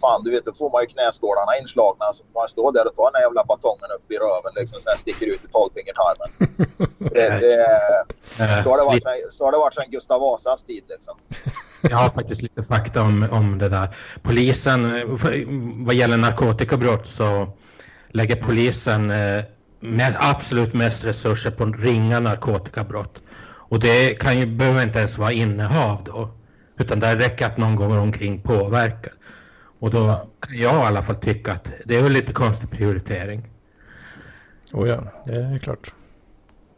Fan, du vet, då får man ju knäskålarna inslagna. Så får man stå där och ta den här jävla batongen upp i röven liksom. Sen sticker ut i tolvfingertarmen. [LAUGHS] det, det, så, har det varit, så har det varit sedan Gustav Vasas tid liksom. Jag har faktiskt lite fakta om, om det där. Polisen, vad gäller narkotikabrott så lägger polisen eh, med absolut mest resurser på ringa narkotikabrott. Och det kan ju, behöver inte ens vara innehav då. Utan det räcker att någon gång omkring påverkar. Och då kan jag i alla fall tycka att det är väl lite konstig prioritering. Oh ja, det är klart.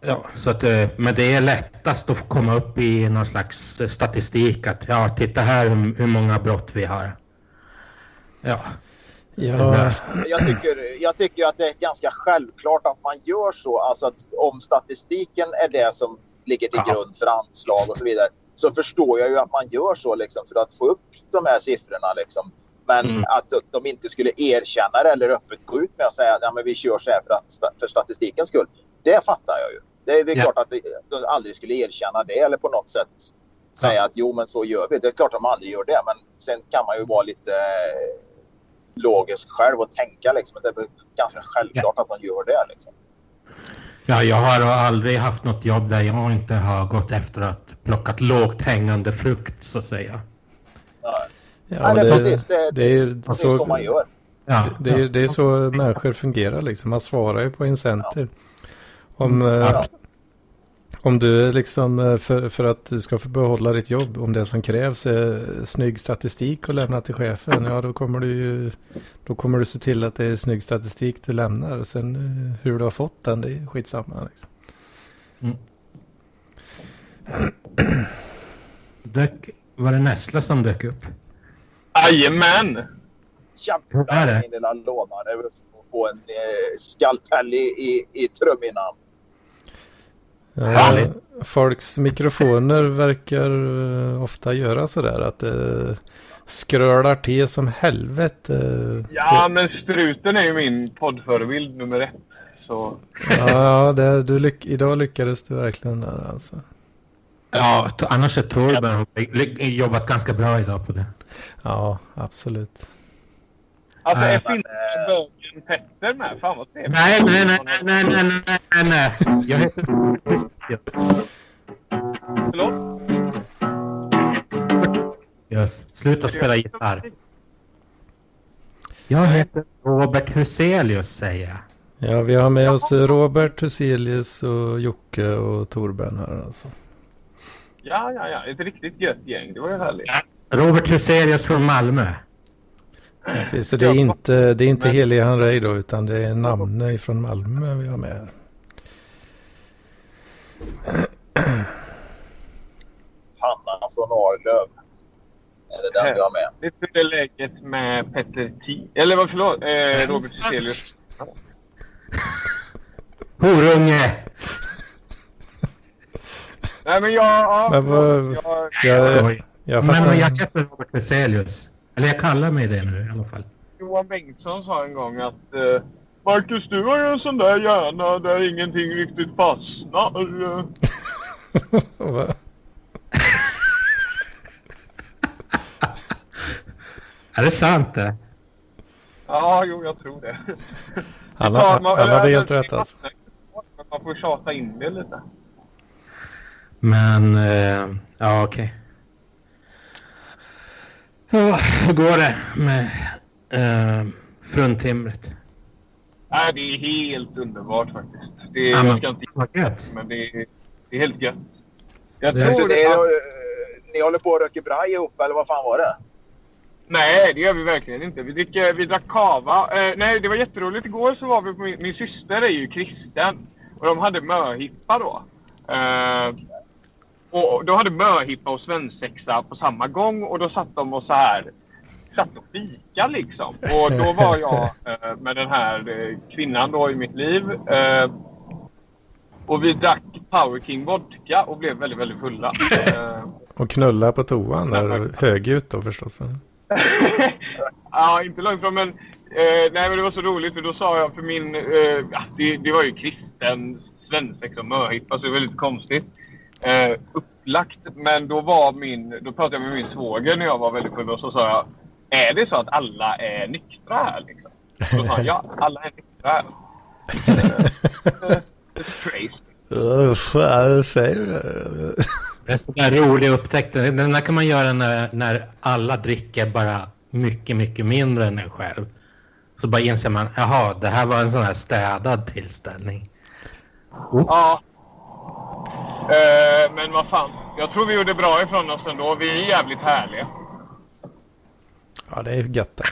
Ja, så att, eh, men det är lättast att komma upp i någon slags statistik att ja, titta här hur många brott vi har. Ja. Ja. Jag, tycker, jag tycker att det är ganska självklart att man gör så. Alltså att om statistiken är det som ligger till ja. grund för anslag och så vidare så förstår jag ju att man gör så liksom, för att få upp de här siffrorna. Liksom. Men mm. att de inte skulle erkänna det eller öppet gå ut med att säga att ja, vi kör så här för, att, för statistikens skull. Det fattar jag ju. Det är, det är ja. klart att de aldrig skulle erkänna det eller på något sätt säga ja. att jo men så gör vi. Det är klart att de aldrig gör det men sen kan man ju vara lite eh, logisk själv och tänka liksom. Det är ganska självklart ja. att de gör det liksom. Ja, jag har aldrig haft något jobb där jag inte har gått efter att plockat lågt hängande frukt så att säga. Ja, ja det, är precis. Det, det är, det är så, så man gör. Ja, det, det, det är så människor fungerar liksom. Man svarar ju på incentive. Om, mm. ja. Om du liksom eh, för, för att du ska få behålla ditt jobb, om det som krävs är snygg statistik att lämna till chefen, ja då kommer du ju då kommer du se till att det är snygg statistik du lämnar. Sen eh, hur du har fått den, det är skitsamma. Liksom. Mm. Dök, var det Nessla som dök upp? Jajamän! Jävlar min lilla lånare få en eh, skalpell i, i, i trumhinnan. Ja, folks mikrofoner verkar uh, ofta göra sådär att det skrölar till som helvete. ja, men struten är ju min poddförebild nummer ett. Så. ja, det, du lyck idag lyckades du verkligen där alltså. Ja, annars är Torben jobbat ganska bra idag på det. Ja, absolut. Alltså är filmbögen Petter med? Fan vad trevligt. Nej, nej, nej, nej, nej, nej, nej, nej. Jag heter... Förlåt? Yes. Sluta spela gitarr. Jag heter Robert Huselius säger jag. Ja, vi har med oss Robert Huselius och Jocke och Torben här alltså. Ja, ja, ja. Ett riktigt gött gäng. Det var ju härligt. Robert Huselius från Malmö. Precis, så det är inte, det är inte men... Helig Hanrej då utan det är namne från Malmö vi har med här. från Arlöv. Är det den vi har med? Det är det läget med Petter T. Eller vad förlåt, eh, Robert Cecelius. Horunge! Nej men jag... Ja, Men vad- jag, Jag, Skoj. jag Men fattar. jag heter Robert Veselius. Eller jag kallar mig det nu i alla fall. Johan Bengtsson sa en gång att eh, Marcus, du har ju en sån där hjärna där ingenting riktigt fastnar. eh." Va? [LAUGHS] Är det sant det? Ja, jo, jag tror det. Han, han, han hade eller, helt rätt alltså. Man får tjata in det lite. Men, eh, ja okej. Ja, hur går det med eh, fruntimret? Nej, det är helt underbart faktiskt. Det är, Ja, men- jag ska inte gött. men det är, det är helt gött. Jag Det- Så tror det är, att, eh, ni håller på att röka braj ihop eller vad fan var det? Nej, det gör vi verkligen inte. Vi, dricker, vi drack kava. Eh, nej, det var jätteroligt. Igår så var vi på min, min syster är ju kristen. Och de hade möhippa då. Eh, och de hade möhippa och svensexa på samma gång. Och då satt de och så här satt och fika liksom. Och då var jag [LAUGHS] eh, med den här eh, kvinnan då i mitt liv. Eh, och vi drack Power King vodka och blev väldigt, väldigt fulla. Eh, Och knulla på toan där högljutt då förstås. [LAUGHS] ja, inte långt från men... Eh, nej men det var så roligt för då sa jag för min... Eh, det, det var ju kristen svensexa och möhippa så det var lite konstigt. Eh, upplagt. Men då var min... Då pratade jag med min svåger när jag var väldigt full och så sa jag Är det så att alla är nyktra här liksom? Då sa han ja, alla är nyktra här. [LAUGHS] Eh, crazy. Vad fan säger du? Det är sådär rolig upptäckt. Den där kan man göra när, när alla dricker bara mycket, mycket mindre än en själv. Så bara inser man, jaha, det här var en sån här städad tillställning. Oops. Ja. Eh, men vad fan. Jag tror vi gjorde bra ifrån oss ändå. Vi är jävligt härliga. Ja, det är gött det.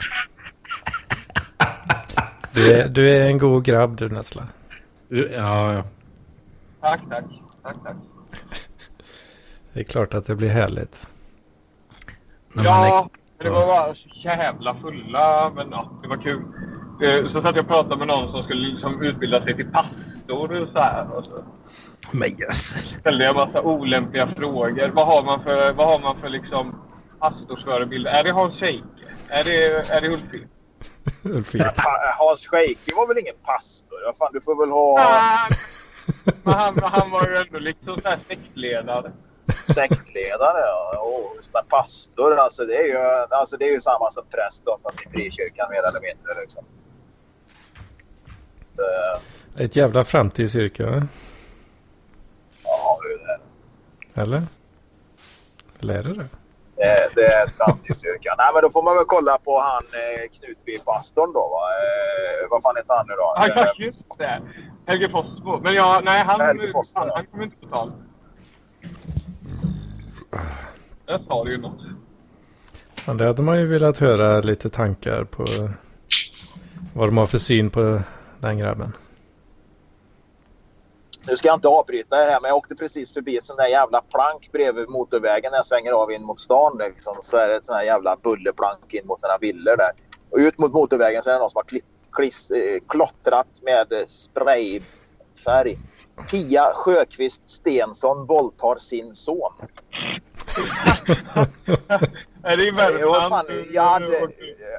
Du är, du är en god grabb du Nessla. Ja, ja. Tack, tack. Tack, tack. [LAUGHS] Det är klart att det blir härligt. När är- Ja, men det var bara så jävla fulla. Men ja, det var kul. Eh, Så satt jag och pratade med någon som skulle liksom utbilda sig till pastor och så här. Och så Men jösses. ställde jag massa olämpliga frågor. Vad har man för, vad har man för liksom pastorsförebilder? Är det Hans Scheike? Är det, är det? Ulf [LAUGHS] Hans Scheike var väl ingen pastor? Vad fan, du får väl ha Ah, men han, han var ju ändå liksom så här sektledare. sektledare ja. där pastor. Alltså det, är ju, alltså det är ju samma som präst då, fast i frikyrkan mer eller mindre. Liksom. Eh, Ett jävla framtidsyrke, va? Ja, det är det. Eller? Eller är det det? Det, det är ett framtidsyrke. Nej, men då får man väl kolla på han eh, Knutby-pastorn då. Va? Eh, vad fan heter han nu då? Ja, ja, just det. Helge Fossbo. Men ja, nej, han, Fossbo, han, han kommer inte på tal. Där sa du ju något. Men det hade man ju velat höra lite tankar på vad de har för syn på den grabben. Nu ska jag inte avbryta det här, men jag åkte precis förbi ett sånt där jävla plank bredvid motorvägen när jag svänger av in mot stan. Liksom. Så är det ett sånt där jävla bullerplank in mot några villor där. Och ut mot motorvägen så är det någon som har klitt, kliss, eh, klottrat med sprayfärg. Pia Sjöqvist Stensson våldtar sin son är det i Värmland? fan, jag hade,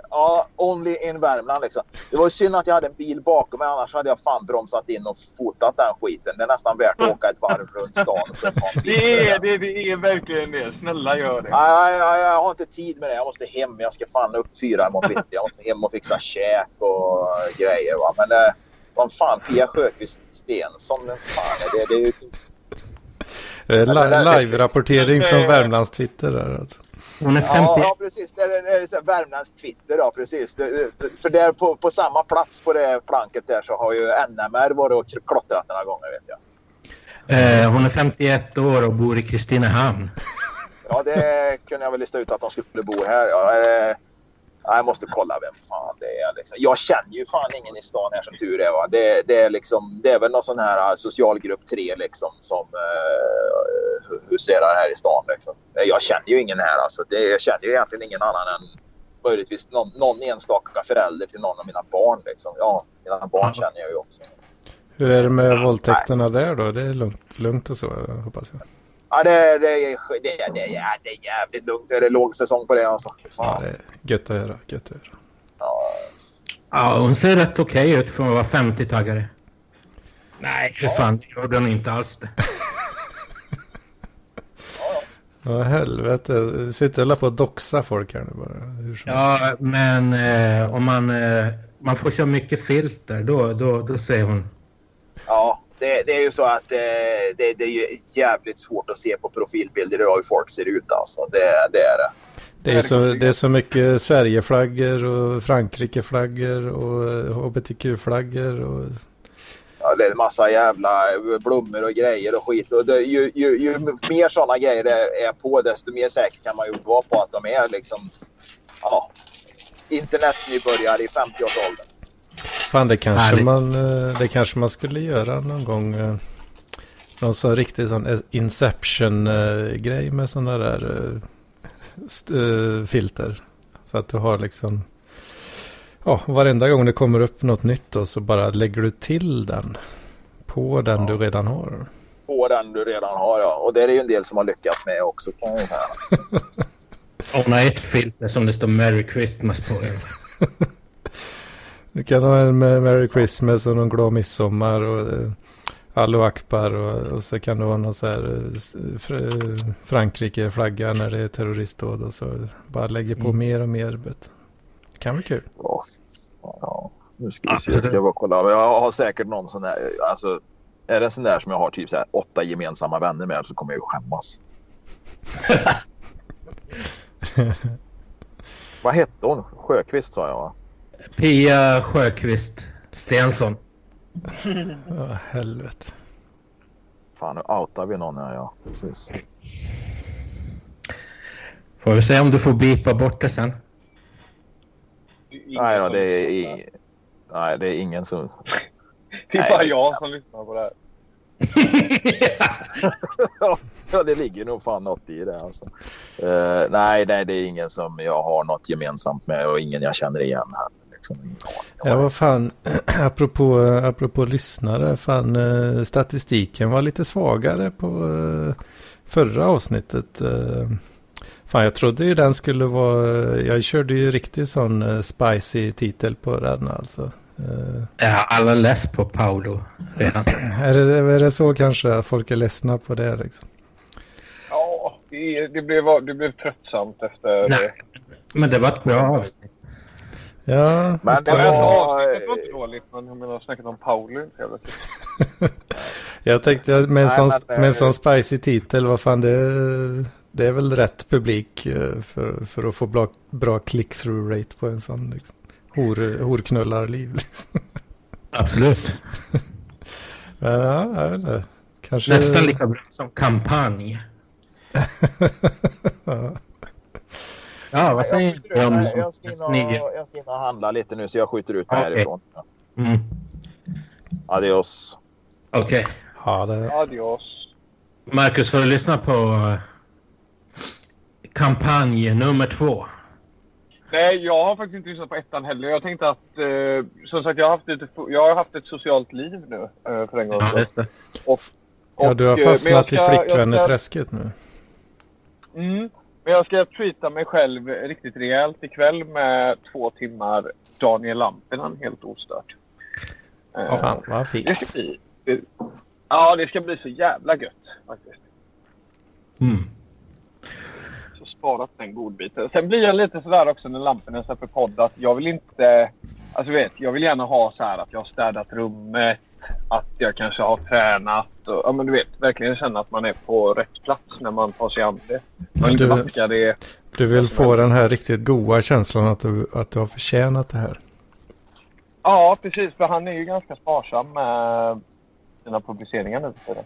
ja, only in Värmland liksom. Det var synd att jag hade en bil bakom mig annars hade jag fan bromsat in och fotat den skiten. Det är nästan värt att åka ett varv runt stan. på Det är, det, det är verkligen det. Snälla gör det. Nej, nej, jag har inte tid med det. Jag måste hem. Jag ska fan upp fyra imorgon bitti. Jag måste hem och fixa käk och grejer. Va? Men eh, vad fan, Pia Sjöqvist Stensson, vem fan är det? Det är ju typ... Det är men det- li- live-rapportering från Värmlands Twitter där alltså. Hon är Ja, 51. ja, precis. Det är, det är så värmländsk Twitter, ja, precis. Det, det, för där på, på samma plats på det planket där så har ju NMR varit och klottrat några gånger, vet jag. Eh, hon är 51 år och bor i Kristinehamn. [LAUGHS] Ja, det kunde jag väl lista ut att de skulle bo här. Ja, eh, jag måste kolla vem fan det är. Liksom. Jag känner ju fan ingen i stan här som tur är. Va? Det, det, är, liksom, det är väl någon sån här socialgrupp 3 liksom, som uh, huserar här i stan. Liksom. Jag känner ju ingen här. Alltså. Det, jag känner ju egentligen ingen annan än möjligtvis någon, någon enstaka förälder till någon av mina barn. Liksom. Ja, mina barn känner jag ju också. Hur är det med våldtäkterna där då? Det är lugnt, lugnt och så hoppas jag. Ja, det, det, det, det, det, det är jävligt lugnt. Det är låg säsong på det alltså. Ja, det är gött att höra. Gött att höra. Ja. ja, hon ser rätt okej okay ut för att vara 50-taggare. Nej, för fan. Det gjorde hon inte alls det. [LAUGHS] Ja, helvete. Du sitter på att doxa folk här nu bara. ja, men eh, om man, eh, man får köra mycket filter, då, då, då ser hon. Ja, det, det, är ju så att eh, det, det, är jävligt svårt att se på profilbilder idag hur folk ser ut. Alltså. Det, det är det. Det är, så, det är så mycket Sverigeflaggor och Frankrikeflaggor och hbtq-flaggor. Och... Ja, det är en massa jävla blommor och grejer och skit. Och det, ju, ju, ju mer sådana grejer det är på desto mer säker kan man ju vara på att de är liksom ja, internetnybörjare i 50-årsåldern. Fan, det kanske, man, eh, det kanske man skulle göra någon gång. Eh, någon sån riktig sån Inception-grej med sådana där filter. Så att du har liksom... Ja, varenda gång det kommer upp något nytt då, så bara lägger du till den. På den ja. du redan har. På den du redan har, ja. Och det är ju en del som har lyckats med också kan jag säga. [LAUGHS] Hon har ett filter som det står Merry Christmas på. [LAUGHS] Du kan ha en med Merry Christmas och någon glad midsommar och eh, Allo Akbar och, och, så kan du ha någon så här eh, fr Frankrike-flagga när det är terroristdåd och så bara lägger på mm. mer och mer. Bet. Det kan bli kul. Ja, ja. nu ska vi se, jag ska bara kolla. Jag har säkert någon sån där, alltså är det en sån där som jag har typ så här åtta gemensamma vänner med så kommer jag ju skämmas. [LAUGHS] Vad hette hon? Sjöqvist sa jag va? Pia Sjöqvist Stensson. [LAUGHS] Ja, helvete. Fan, nu outar vi någon här, ja. Precis. Får vi se om du får bipa bort det sen. Nej då, det är, i... Nej, det är ingen som... Det är bara jag som lyssnar på det här. [LAUGHS] ja, det ligger nog fan något i det. Alltså. Uh, nej, nej, det är ingen som jag har något gemensamt med och ingen jag känner igen här. Liksom. Ja, vad fan, [CLEARS THROAT] apropå, apropå lyssnare, fan eh, statistiken var lite svagare på eh, förra avsnittet. Eh, fan, jag trodde ju den skulle vara, jag körde ju riktigt sån spicy titel på den alltså. Ja, alla less på Paolo redan. [CLEARS THROAT] är, det, är det så kanske att folk är ledsna på det liksom? Ja, det, det, blev, det blev tröttsamt efter Nej, Men det var ett bra avsnitt. Ja, men det var... var inte dåligt, men jag menar snackat om Pauli Jag [LAUGHS] tänkte med en, sån, med en sån spicy titel, vad fan det, det är väl rätt publik eh, för, för att få bra, bra click-through rate på en sån liksom, hor, horknullarliv. [LAUGHS] Liksom. Absolut. [LAUGHS] men ja, jag vet inte. Kanske... Nästan lika bra som kampanj. ja. Ja, vad säger du om jag ska, in och, jag ska in och handla lite nu så jag skjuter ut mig okay. härifrån. Mm. Adios. Okej. Okay. Ja, det... Adios. Marcus, får du lyssna på uh, kampanj nummer två? Nej, jag har faktiskt inte lyssnat på ettan heller. Jag tänkte att, eh, som sagt, jag har haft, lite, jag har haft ett socialt liv nu eh, för en gång. Ja, just det. Och, och, ja, du har fastnat ska, i flickvänneträsket nu. Mm, men jag ska tweeta mig själv riktigt rejält ikväll med två timmar Daniel Lampinen helt ostört. Oh, fan, vad fint. Det ska bli, det, ja, det ska bli så jävla gött faktiskt. Mm. Så sparat den godbiten. Sen blir jag lite sådär också när Lampinen släpper podd att jag vill inte... Alltså vet, jag vill gärna ha så här att jag har städat rummet, att jag kanske har tränat. Och, ja, men du vet, verkligen känna att man är på rätt plats när man tar sig an det. Man du, det. Du vill få den här riktigt goda känslan att du, att du har förtjänat det här. Ja, precis. För han är ju ganska sparsam med sina publiceringar nu för det.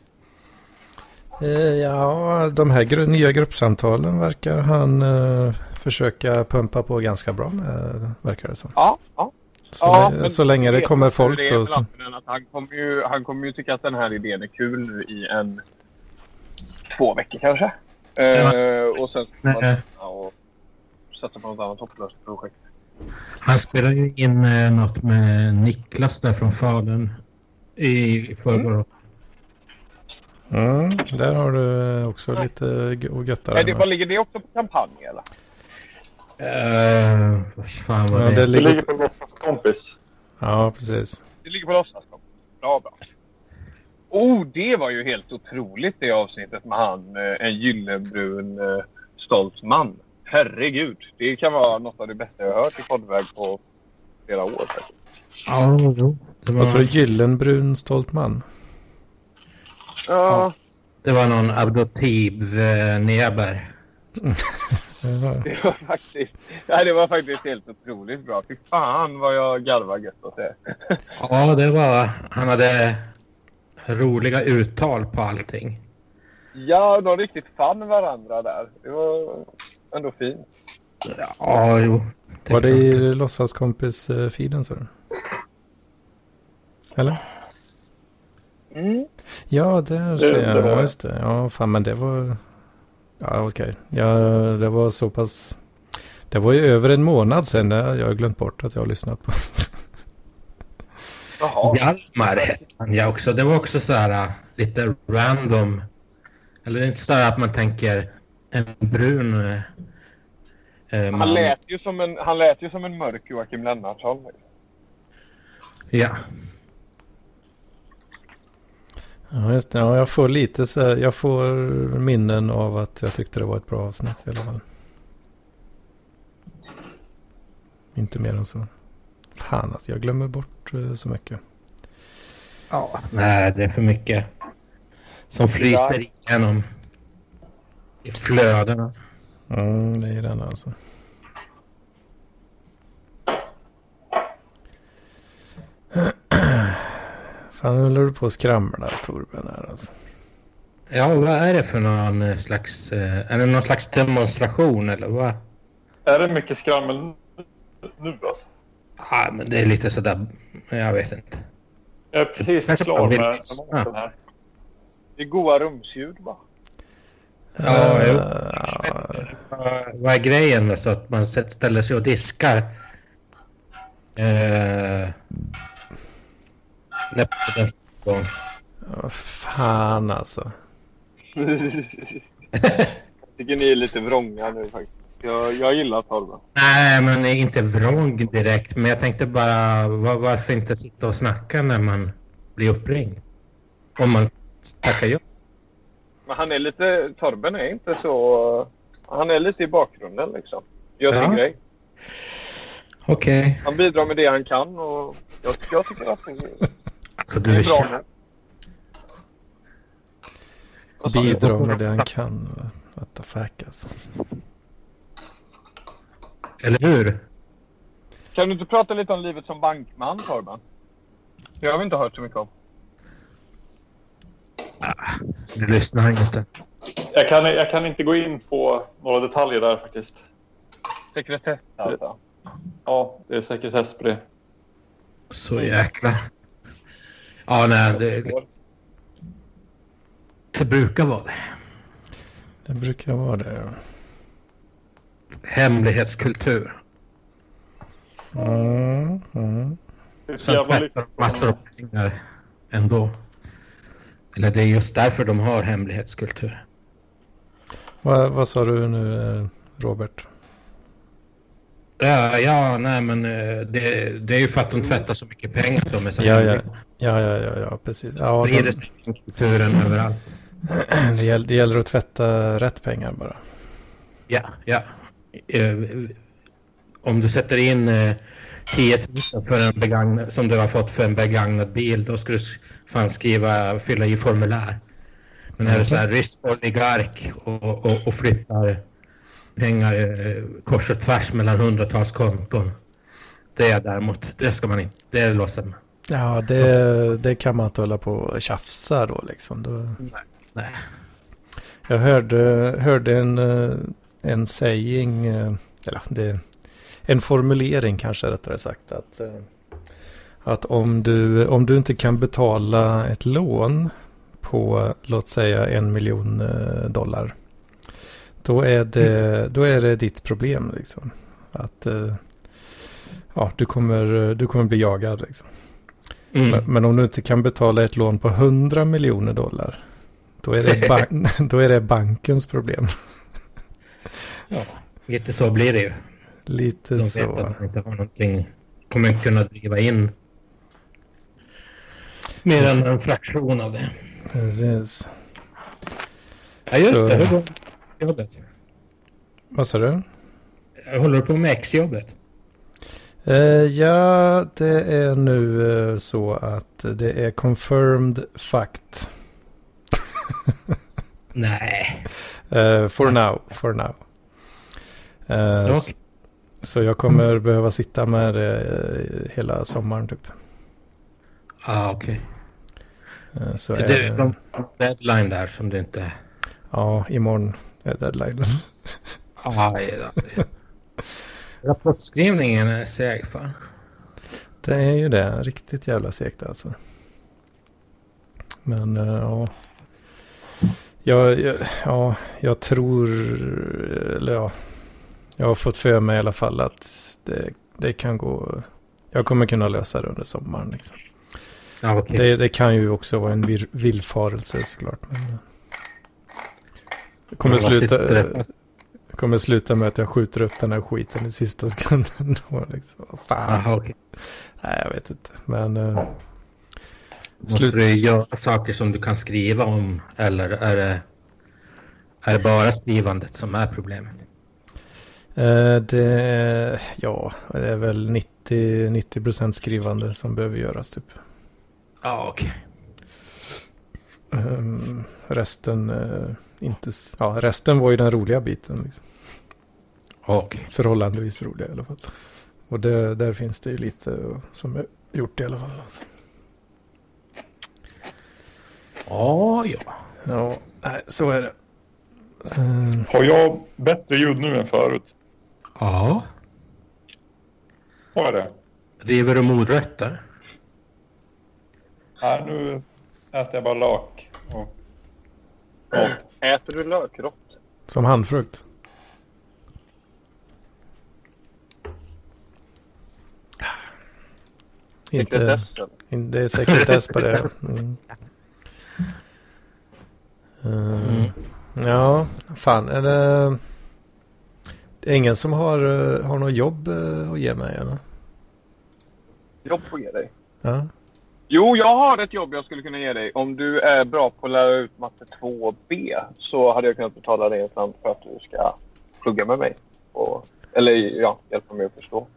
Eh, ja, de här gru nya gruppsamtalen verkar han eh, försöka pumpa på ganska bra med, verkar det som. Ja, ja. Så, ja, lä- men så länge det kommer folk det med Så, han, kommer ju, han kommer ju tycka att den här idén är kul nu i en två veckor kanske. Eh, och sen ska man ja, och sätta på något annat hopplöst projekt. Han spelar ju in eh, något med Niklas där från Falun i, i förrgår. mm, där har du också lite g- att götta Nej, dig det, vad med. ligger det också på kampanj eller? Uh, vad fan var Ja, det? det Det ligger... ligger på låtsas kompis. Ja, precis. Det ligger på låtsaskom. Bra, bra. Oh, det var ju helt otroligt det avsnittet med han, eh, en gyllenbrun eh, stolt man. Herregud, det kan vara något av det bästa jag har hört i poddväg på flera år. faktiskt. Ja, jo. Det var, Alltså gyllenbrun stolt man. Ja, det var någon adoptiv eh, neber. [LAUGHS] Det var faktiskt, ja, det var faktiskt helt otroligt bra. Fy fan vad jag garvar gött åt det. Ja, det var... Han hade roliga uttal på allting. Ja, de riktigt fann varandra där. Det var ändå fint. Ja, jo. Var det är i låtsaskompis-feeden så? Eller? Mm. Ja, där Det- ser det jag. var Ja, det. just det. Ja, fan men det var... Ja, okej. Ja, det var så pass... Det var ju över en månad sedan. Det jag har glömt bort att jag har lyssnat på. Jaha. Hjalmar hette han ja också. Det var också så här äh, lite random. Eller det är inte så här att man tänker en brun äh, man. Han lät, ju som en, han lät ju som en mörk Joakim Lennartsson. Ja. Ja, just det. Ja, jag får lite så här, Jag får minnen av att jag tyckte det var ett bra avsnitt i alla fall. Inte mer än så. Fan, alltså, jag glömmer bort eh, så mycket. ja. Nej, det är för mycket som flyter igenom i flödena. Mm, det är den alltså. Fan, nu håller du på att skramla Torben här alltså. Ja, vad är det för någon eh, slags... eh, Är det någon slags demonstration eller vad? Är det mycket skrammel nu alltså? Ja, men det är lite sådär... Jag vet inte. Jag är precis Kanske klar med maten här. Det är goa rumsljud bara. Ja, jo. Eh, Vad- är grejen? Så att man ställer sig och diskar? Eh, när den gång. ja, fan alltså. [LAUGHS] tycker ni är lite vrånga nu faktiskt. Jag, jag gillar Torben. Nej, men inte vrång direkt. Men jag tänkte bara, var, varför inte sitta och snacka när man blir uppringd? Om man tackar ja. Men han är lite... Torben är inte så... Han är lite i bakgrunden liksom. Gör sin Ja. grej. Okej. Han bidrar med det han kan och jag, jag tycker att det är, Det du är är bra kär. nu. Bidra med det han kan. What the fuck alltså. Eller hur? Kan du inte prata lite om livet som bankman Torben? Det har vi inte hört så mycket om. Du lyssnar inte. Jag kan, jag kan inte gå in på några detaljer där faktiskt. Sekretess alltså. Ja, det är sekretess på det. Så jäkla... Ja, nej. Det, det brukar vara det. Det brukar vara det. ja. Hemlighetskultur. Mm, mm. Det är så Sen tvättar de massor av pengar ändå. Eller det är just därför de har hemlighetskultur. Vad, vad sa du nu eh, Robert? Ja, ja nej men eh, det, det är ju för att de tvättar så mycket pengar de är Ja. Ja, ja, ja, ja precis. Ja, Sprider de, sig kulturen överallt. [CLEARS THROAT] det, gäller, det gäller att tvätta rätt pengar bara. Ja, ja. Eh, Om du sätter in eh, 10 000 för en begagnad, som du har fått för en begagnad bil, då ska du fan skriva, fylla i formulär. Men är du så här rysk oligark och, och, och flyttar pengar eh, kors och tvärs mellan hundratals konton. Det är däremot, det ska man inte, det är låsen. Ja, det, det kan man inte hålla på och tjafsa då liksom. Då, Nej. Jag hörde, hörde en, eh, en saying, eh, eller det, en formulering kanske rättare sagt. Att, att om, du, om du inte kan betala ett lån på låt säga en miljon dollar. Då är det, då är det ditt problem liksom. Att ja, du, kommer, du kommer bli jagad liksom. Mm. Men, men, om du inte kan betala ett lån på 100 miljoner dollar. Då är det, ban [LAUGHS] [LAUGHS] då är det bankens problem. [LAUGHS] ja, lite så blir det ju. Lite de så. De vet att de inte har någonting. Kommer inte kunna driva in. Mer än en fraktion av det. Precis. Ja just så. det. Hur går jobbet? Vad sa du? Håller på med exjobbet. Uh, ja, det är nu uh, så att det är confirmed fact. [LAUGHS] Nej. Uh, for now, for now. Uh, okay. Så jag kommer behöva sitta med det hela sommaren typ. Ah, okej. Okay. Så är det är det... deadline där som det inte? Ja, imorgon är deadline. [LAUGHS] ah, ja, Rapportskrivningen är seg fan. Det är ju det. Riktigt jävla segt alltså. Men uh, ja. Jag, jag, ja, jag tror, eller ja, jag har fått för mig i alla fall att det, det kan gå, jag kommer kunna lösa det under sommaren. Liksom. Ja, okay. det, det, kan ju också vara en vir, villfarelse såklart. Men, det kommer sluta, kommer sluta med att jag skjuter upp den här skiten i sista sekunden. [LAUGHS] liksom. Fan. Aha, okay. Nej, jag vet inte. Men... Uh, Måste slut... du göra saker som du kan skriva om eller är det, är det bara skrivandet som är problemet? Uh, det, ja, det är väl 90, 90 skrivande som behöver göras typ. Ja, ah, okej. Okay. Ehm, resten, uh, inte, ja, resten var ju den roliga biten. Liksom. Okay. Förhållandevis roliga i alla fall. Och det, där finns det ju lite som är gjort i alla fall. Alltså. Ja, ja. Ja, nej, så är det. Mm. Har jag bättre ljud nu än förut? Ja. Har jag det? River du morötter? Nej, nu äter jag bara lök. Och... Äter du lökrått? Som handfrukt? Inte, in, det är sekretess på det. [LAUGHS] Mm. Uh, ja, fan är det... Det är ingen som har, uh, har något jobb uh, att ge mig eller? Jobb att ge dig? Ja. Jo, jag har ett jobb jag skulle kunna ge dig. Om du är bra på att lära ut matte 2B så hade jag kunnat betala dig en slant för att du ska plugga med mig. Och, eller ja, hjälpa mig att förstå.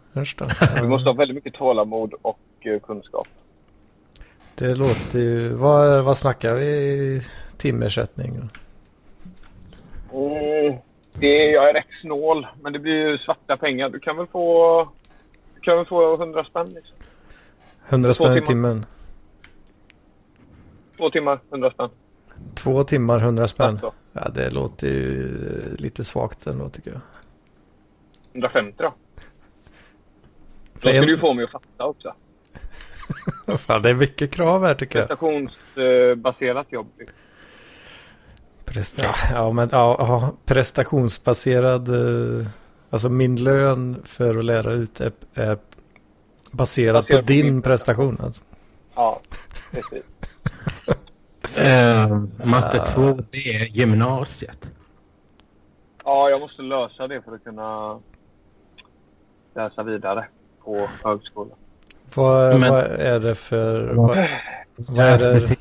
Du måste ha väldigt mycket tålamod och uh, kunskap. Det låter ju... Vad, vad snackar vi timersättning? Mm, det, jag är rätt snål, men det blir ju svarta pengar. Du kan väl få, du kan väl få 100 spänn. Liksom. 100 spänn i timmen? Två timmar, 100 spänn. Två timmar, 100 spänn? Alltså. Ja, det låter ju lite svagt ändå tycker jag. 150 då? Då ska du få mig att fatta också. [LAUGHS] Fan, det är mycket krav här tycker jag. Prestationsbaserat jobb. Presta ja, men ja, ja, prestationsbaserad. Eh, alltså min lön för att lära ut är, är baserad på, på din prestation. Alltså. Ja, precis. Uh, matte 2 det är gymnasiet. Ja, jag måste lösa det för att kunna läsa vidare på högskolan. Vad, Men, vad är det för... Vad, vad är det?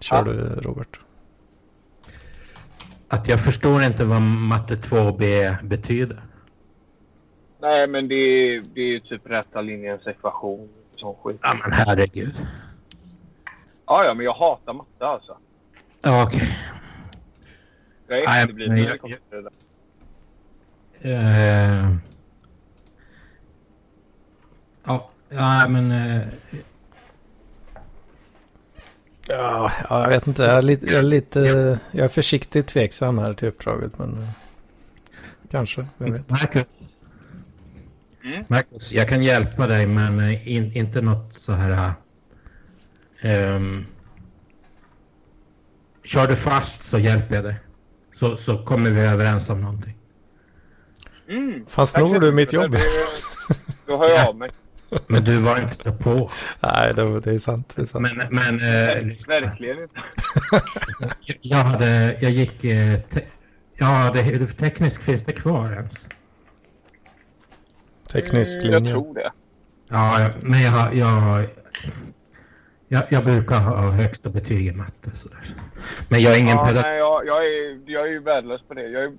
Kör du Robert. Att jag förstår inte vad matte 2B betyder. Nej, men det är, det är typ rätta linjens ekvation. Sån skit. Ja, men herregud. Ja, ja, men jag hatar matte alltså. Ja, okej. Okay. Jag är efterbliven till det där. Uh, Ja, ja men... Eh, Ja, ja, jag vet inte. Jag är lite, jag är, lite, jag är försiktigt tveksam här till uppdraget. Men eh, kanske, vem vet. Marcus. Mm. Marcus, jag kan hjälpa dig men in, inte något så här... Um, kör du fast så hjälper jag dig. Så, så kommer vi överens om någonting. Mm. Snor Tack du mitt jobb? Då hör jag av mig. Men du var inte så på. Nej, det, det är sant. Det är sant. Men, men eh, lyssna. Verkligen inte. [LAUGHS] jag hade, jag gick... Eh, te, ja, det, tekniskt finns det kvar ens. Teknisk Mm, Jag linje. tror det. Ja, jag- men jag, har- jag, jag, jag brukar ha högsta betyg i matte. Sådär. Men jag är ingen Ja, pedagog. nej, jag, jag, är, jag är ju värdelös på det. Jag är,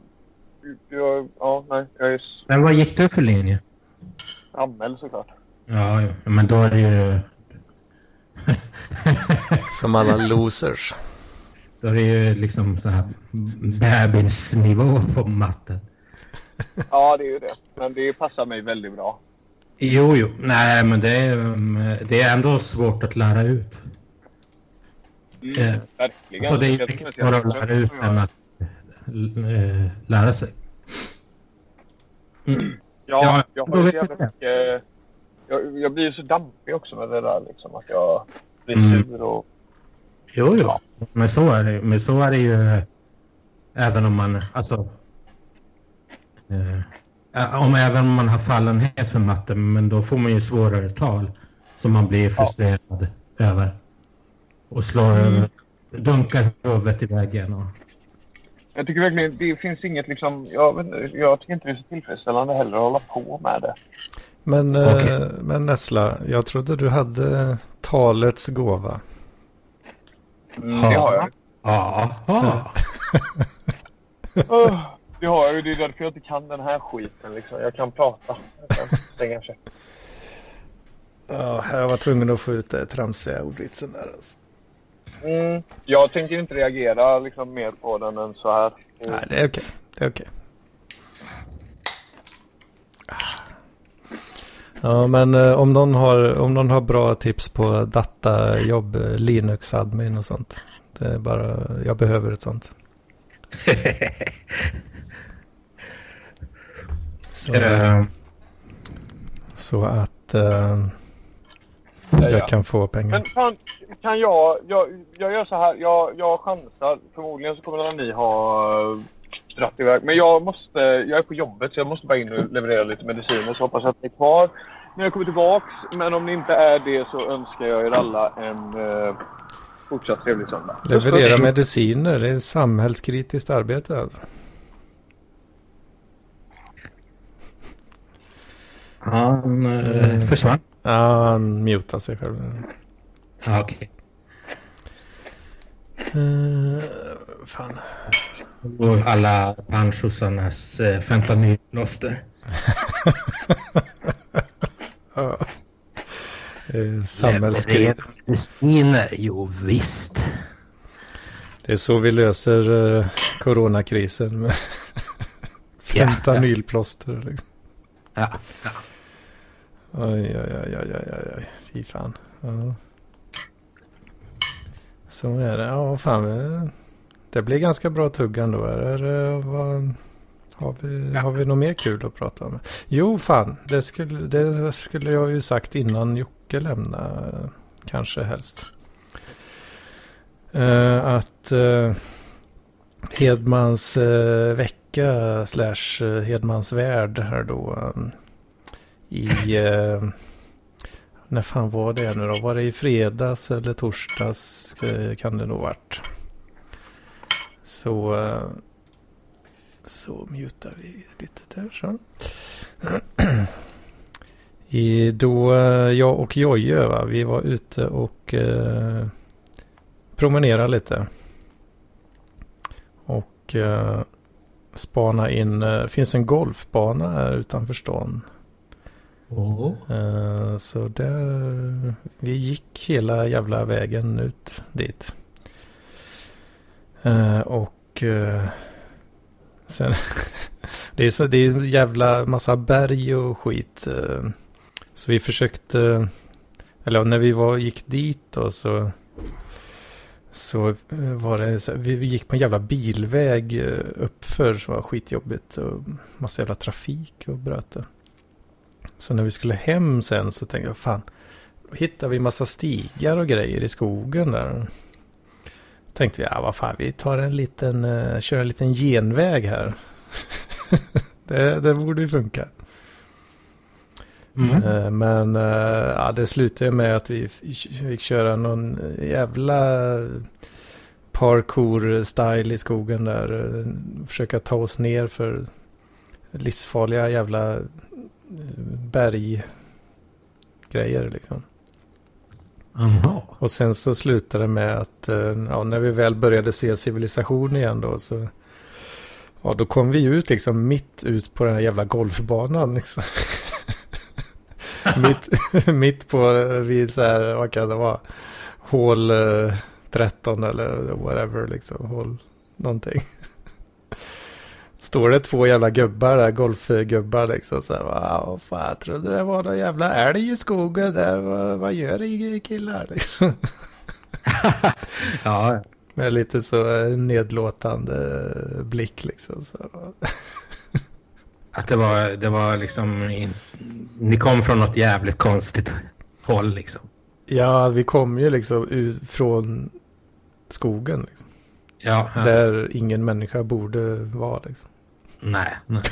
jag, ja, nej, jag är Men vad gick du för linje? anmäld såklart. Ja, ja, men då är det ju... [LAUGHS] Som alla losers. då är det ju liksom så här bebisnivå på matten. Ja, det är ju det. Men det passar mig väldigt bra. Jo, jo. Nej, men det är, det är ändå svårt att lära ut. Mm, Eh, verkligen. Så det är mycket svårare att lära ut än att eh, lära sig. Mm. Ja, Ja, jag har ju så jävla jag mycket... Jag, jag blir ju så dampig också med det där liksom. Att jag blir Mm. sur och... Jo, jo. Men så är det, men så är det ju eh, även om man, alltså... Eh, om även om man har fallenhet för matte, men då får man ju svårare tal som man blir frustrerad över. Och slår över, dunkar huvudet i väggen. Och, Jag tycker verkligen det finns inget liksom... Jag, jag tycker inte det är så tillfredsställande heller att hålla på med det. Men, eh, Okej. men Nessla, jag trodde du hade talets gåva. Mm, det har jag. ja, ja. [LAUGHS] det har jag ju. Det är därför jag inte kan den här skiten liksom. Jag kan prata. Jag kan stänga käften. Ja, jag var tvungen att få ut det tramsiga ordvitsen där. Alltså. Mm, jag tänker inte reagera liksom mer på den än så här. Mm. Nej, det är okej. Det är okej. Ja, men eh, om någon, har, om någon har bra tips på datajobb, eh, Linux-admin och sånt. Det är bara, jag behöver ett sånt. [LAUGHS] Så, Eh, så att eh, Ja, ja. jag kan få pengar. Men fan, kan jag, jag... Jag gör så här. Jag, jag chansar. Förmodligen så kommer ni ha eh, dratt iväg. Men jag måste... Jag är på jobbet så jag måste bara in och leverera lite mediciner. Så hoppas jag att ni är kvar när jag kommer tillbaks. Men om ni inte är det så önskar jag er alla en eh, fortsatt trevlig söndag. Leverera mediciner, det är samhällskritiskt arbete alltså. Han eh, försvann. Ja, han mutar sig själv. Ja, okej. Uh, fan. Och alla panschosarnas eh, fentanylplåster. [LAUGHS] Ja. Uh. Mediciner, jo visst. Det är så vi löser uh, coronakrisen [LAUGHS] fentanylplåster. Liksom. Ja, ja. Oj, oj, oj, oj, oj, oj. Fy fan. Ja. Så är det. Ja, fan. vi- Det blir ganska bra tugg ändå. Är det, vad, har, vi, har vi något mer kul att prata om? Jo, fan. Det skulle, det skulle jag ju sagt innan Jocke lämnade. Kanske helst. Eh, att eh, Hedmans eh, vecka slash eh, Hedmans värld här då. eh, i... Eh, när fan var det nu då? Var det i fredags eller torsdags eh, kan det nog varit. Så... Eh, så mutar vi lite där så. [CLEARS THROAT] I, då eh, jag och Jojje va, vi var ute och eh, promenerade lite. Och eh, spana in, eh, det finns en golfbana här utanför stan. Oh. Så där, vi gick hela jävla vägen ut dit. Eh, och eh, sen, [LAUGHS] det är så det är en jävla massa berg och skit. Så vi försökte, eller när vi var, gick dit då så Så var det så här, vi, vi gick på en jävla bilväg uppför som var skitjobbigt. Och massa jävla trafik och bröt det. Så när vi skulle hem sen så tänkte jag fan. Då hittade vi massa stigar och grejer i skogen där. Så tänkte vi, ja vad fan vi tar en liten, uh, kör en liten genväg här. [LAUGHS] det, det borde ju funka. Mm. Eh, Men eh, ja, det slutade med att vi fick köra någon jävla parkour-style i skogen där. Försöka ta oss ner för livsfarliga jävla berggrejer liksom. Jaha. Och sen så slutade det med att eh, ja, när vi väl började se civilisation igen då så Ja, då kom vi ut liksom mitt ut på den här jävla golfbanan liksom. [LAUGHS] mitt, mitt på, eh, vid så här, vad kan det vara? Hål eh, 13 eller whatever liksom. Hål någonting. Står det två jävla gubbar där, golfgubbar liksom. Så här, wow, fan, jag trodde det var någon jävla älg i skogen där. Vad, vad gör ni killar? [LAUGHS] Ja, Med lite så eh, nedlåtande blick liksom. Så. [LAUGHS] att det var, det var liksom... In, ni kom från något jävligt konstigt håll liksom. Ja, vi kom ju liksom ut från skogen. Liksom, Ja, ja. Där ingen människa borde vara. Liksom. Nej, nej.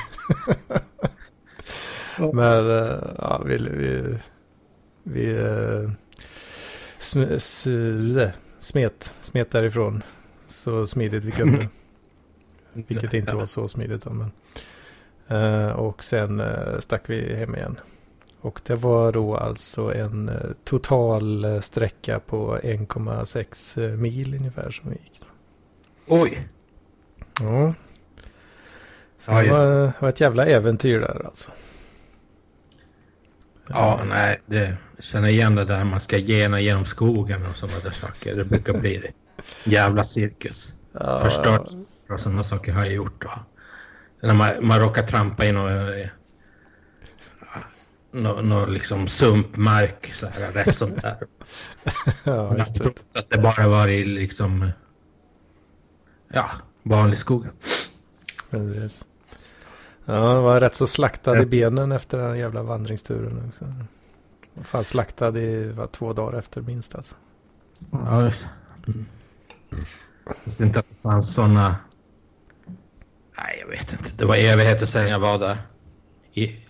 [LAUGHS] Men eh, ja, vi, vi, vi eh, sm, smet, smet därifrån så smidigt vi kunde. [LAUGHS] Vilket inte var så smidigt. Då, men. Eh, och sen stack vi hem igen. Och det var då alltså en total sträcka på 1,6 mil ungefär som vi gick. Oj! Ja. Ja, det, var, var ett jävla äventyr där alltså. Ja, nej, det känner igen det där man ska gena genom skogen och sådana där saker. Det brukar bli det. Jävla cirkus. Ja, Förstört och sådana saker har jag gjort. Då. När man, man råkar trampa i någon, eh, nå, nå liksom sumpmark så här, rätt som där. [LAUGHS] Ja, Man trodde att det bara var i liksom, ja, vanlig skog. Precis. Ja, det var rätt så slaktad Ja. i benen efter den här jävla vandringsturen också. Fan slaktad i vad, två dagar efter minst alltså. Ja, just mm. Visste inte att det fanns sådana... Nej, jag vet inte. Det var evigheter sedan jag var där. I...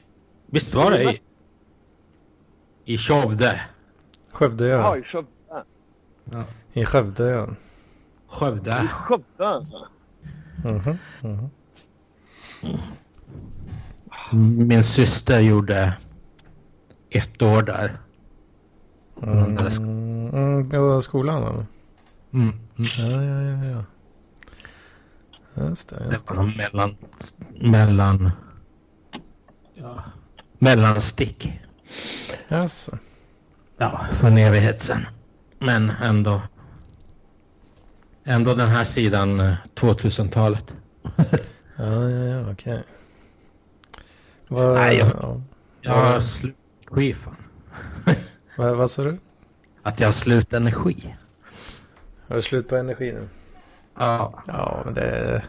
Visst var det i... I Skövde? Skövde Ja, ja. i Skövde. I Skövde ja. Skövde? I Skövde alltså. Mhm, mhm. Min syster gjorde ett år där. Mm, mm, ja, skolan eller? Mm. Mm. Ja, ja, ja, ja. Just det, just Det det. var mellan... Mellan... Ja. Mellanstick. Jaså. Ja, för en evighet sedan. Men ändå... Ändå den här sidan eh, 2000-talet. Ja, ja, ja, okej. Vad, Nej, jag- ja. Jag har slut energi fan. [LAUGHS] vad, vad sa du? Att jag har slut energi. Har du slut på energi nu? Ja. Ja, men det...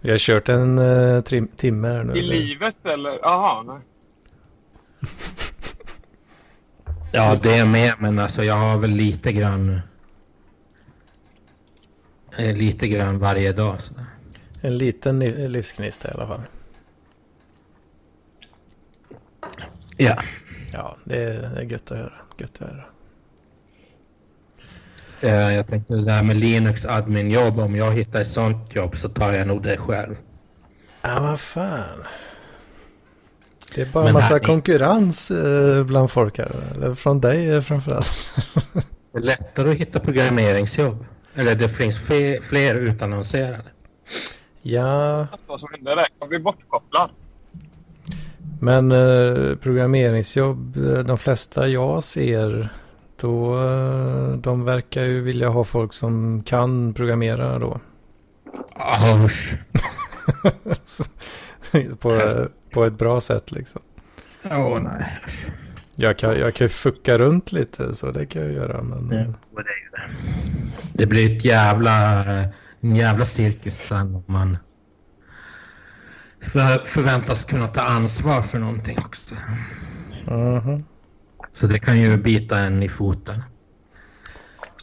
Vi har kört en uh, trim, timme här nu. I eller? livet eller? Jaha, nej. [LAUGHS] Ja, det är med. Men alltså jag har väl lite grann... eh, Lite grann varje dag. sådär. En liten li- livsgnista i alla fall. Ja. Ja, det är, det är gött att höra. Gött att höra. Eh, Jag tänkte det där med Linux admin-jobb. Om jag hittar ett sånt jobb så tar jag nog det själv. Ja, vad fan. Det är bara Men massa här- konkurrens eh, bland folk här. Eller från dig eh, framförallt. [LAUGHS] Det är lättare att hitta programmeringsjobb. Eller det finns fler, fler utannonserade. Ja, Vad som hände där. Jag blev bortkopplad. Men eh, programmeringsjobb, eh, de flesta jag ser, då, eh, de verkar ju vilja ha folk som kan programmera då. [LAUGHS] På, på ett bra sätt liksom. Åh nej. Jag kan, jag kan ju fucka runt lite så det kan jag göra. Men, det. det blir ett jävla, en jävla cirkus sen om man för, förväntas kunna ta ansvar för någonting också. Mhm. Så det kan ju bita en i foten.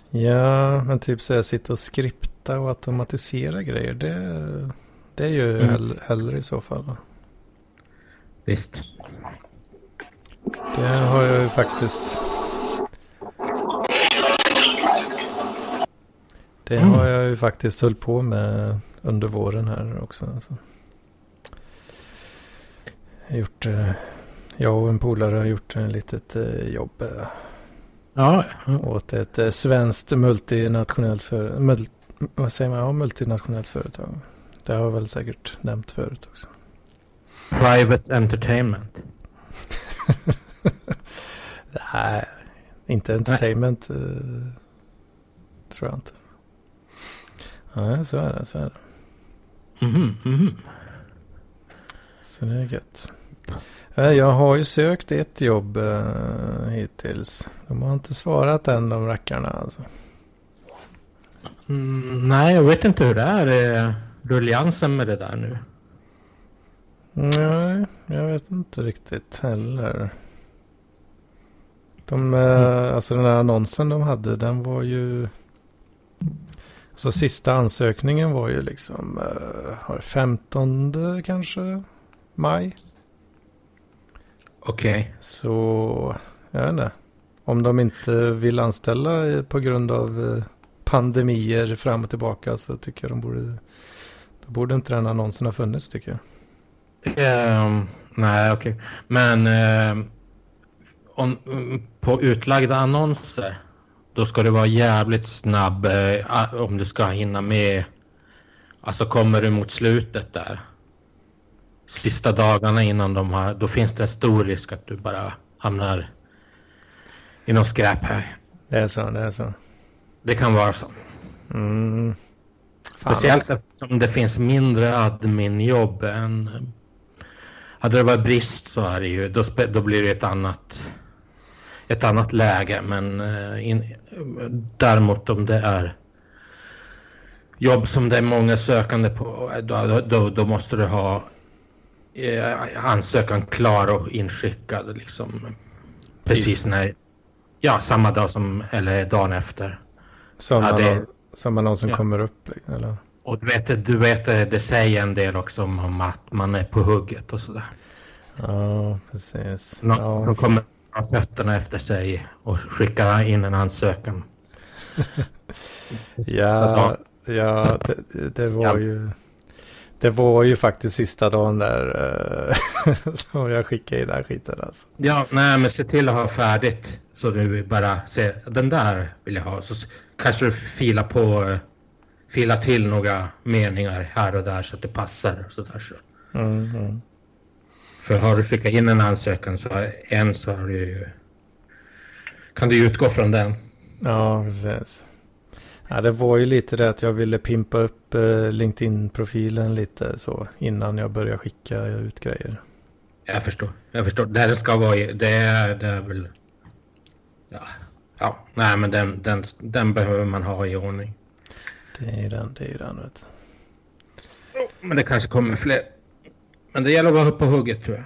Ja, men typ så här sitta och skripta och automatisera grejer. Det, det är ju Mm. hell, hellre i så fall. Visst. Det har jag ju faktiskt. Det Mm. har jag ju faktiskt höll på med under våren här också. Alltså. Gjort, eh, jag och en polare har gjort ett litet eh, jobb eh, Ja, ja. åt ett svenskt multinationellt, för, mul, vad säger man? Ja, multinationellt företag. Det har jag väl säkert nämnt förut också. Private entertainment. [LAUGHS] Nej, inte entertainment. eh, tror jag inte. Nej, så är det. Så är det. Mhm, mhm. Så det är gött. Eh, Jag har ju sökt ett jobb uh, hittills. De har inte svarat än de rackarna alltså. Mm, nej, jag vet inte hur det är. eh, Rulliansen med det där nu. Nej, jag vet inte riktigt heller. De, eh, alltså den här annonsen de hade, den var ju... Alltså sista ansökningen var ju liksom, uh, var det 15 kanske? Maj? Okej. Så, jag vet inte. Om de inte vill anställa eh, på grund av eh, pandemier fram och tillbaka så tycker jag de borde... Då borde inte den annonsen ha funnits tycker jag. Ehm, nej, okej. Men ehm, om, på utlagda annonser då ska det vara jävligt snabb eh, om du ska hinna med. Alltså kommer du mot slutet där. Sista dagarna innan de har, då finns det en stor risk att du bara hamnar i någon skräphög. Det är så, det är så. Det kan vara så. Mm. Fan. Speciellt eftersom det finns mindre adminjobb än... Hade det varit brist så är det ju, då, då blir det ett annat, ett annat läge. Men eh, in, däremot om det är jobb som det är många sökande på, då, då, då måste du ha eh, ansökan klar och inskickad liksom. Precis när, ja samma dag som, eller dagen efter. Som, Ja, det- som som Ja. kommer upp. liksom, Eller? Och du vet, du vet, det säger en del också om att man är på hugget och sådär. Ja, precis. Någon Ja, som kommer ha fötterna efter sig och skickar in en ansökan. [LAUGHS] Ja, dagen. ja det, det var ju... Det var ju faktiskt sista dagen där eh, [LAUGHS] som jag skickade in den här skiten alltså. ja, nej men se till att ha färdigt. Så du bara ser, den där vill jag ha. Så kanske du filar på, eh, filar till några meningar här och där så att det passar. Och så där, så. Mm, mm. För har du skickat in en ansökan så en så har du ju, kan du utgå från den. Ja, precis. Ja, det var ju lite det att jag ville pimpa upp eh, LinkedIn-profilen lite så innan jag började skicka ut grejer. Jag förstår. Jag förstår. Den ska vara det är, det är väl... Ja. ja. Nej, men den, den, den behöver man ha i ordning. Det är ju den, det är ju den vet du. Men det kanske kommer fler. Men det gäller att vara på hugget tror jag.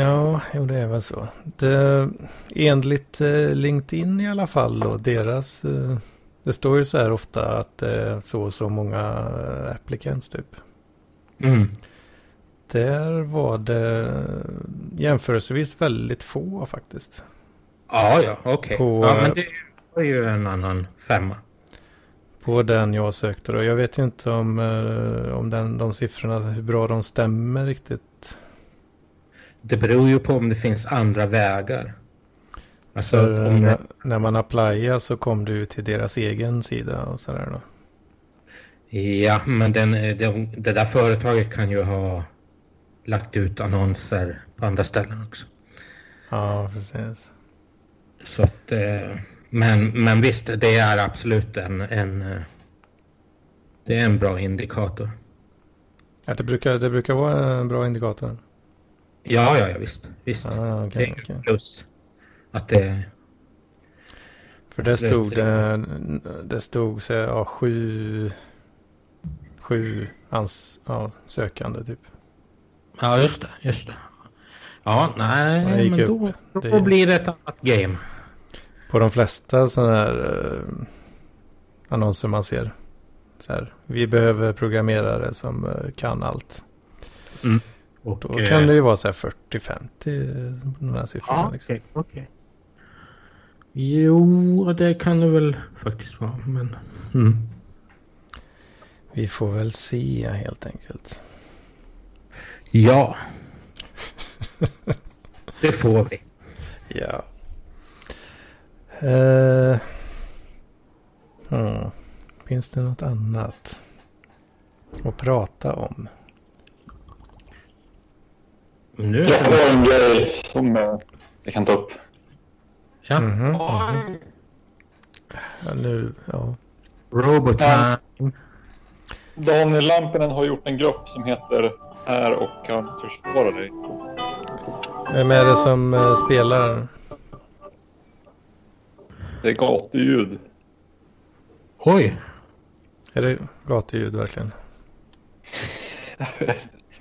Ja, jo det är väl så. Det, enligt eh, LinkedIn i alla fall och deras... Eh, det står ju så här ofta att det är så och så många eh, applicants typ. Mm. Där var det jämförelsevis väldigt få faktiskt. Ja, ja, okej. På, Ja, eh, men det var ju en annan femma. På den jag sökte och jag vet inte om, eh, om den, de siffrorna, hur bra de stämmer riktigt. Det beror ju på om det finns andra vägar. Alltså, om när, det, när man applyar så kom du till deras egen sida och sådär då. ja, men den, det, det där företaget kan ju ha lagt ut annonser på andra ställen också. Ja, precis. Så att, eh, men, men visst, det är absolut en, en, eh, det är en bra indikator. Ja, det brukar, det brukar vara en bra indikator. Ja, ja, ja visst. visst. Ah, det okej, är okej. plus att det... För det stod det, det stod så ja, sju, sju ans, ja, sökande typ. Ja, just det. Just det. Ja, det nej, men då, då Det- blir det ett annat game. På de flesta sådana här eh, annonser man ser. Så här, vi behöver programmerare som eh, kan allt. Och, Då eh, kan det ju vara så här 40-50 de här siffrorna. Ja, liksom. okej. okej. Jo, det kan det väl faktiskt vara. Men, mm. Vi får väl se helt enkelt. Ja. [LAUGHS] det får vi. Ja. Eh, hmm. Finns det något annat att prata om? Nu är Jag det... har en grej som eh, jag kan ta upp. Ja, Mhm. Oj. Ja, nu, ja. Robotime. Daniel Lampinen har gjort en grupp som heter Här och kan försvara dig. Vem är det som eh, spelar? Det är gatuljud. Oj. Är det gatuljud verkligen? [LAUGHS]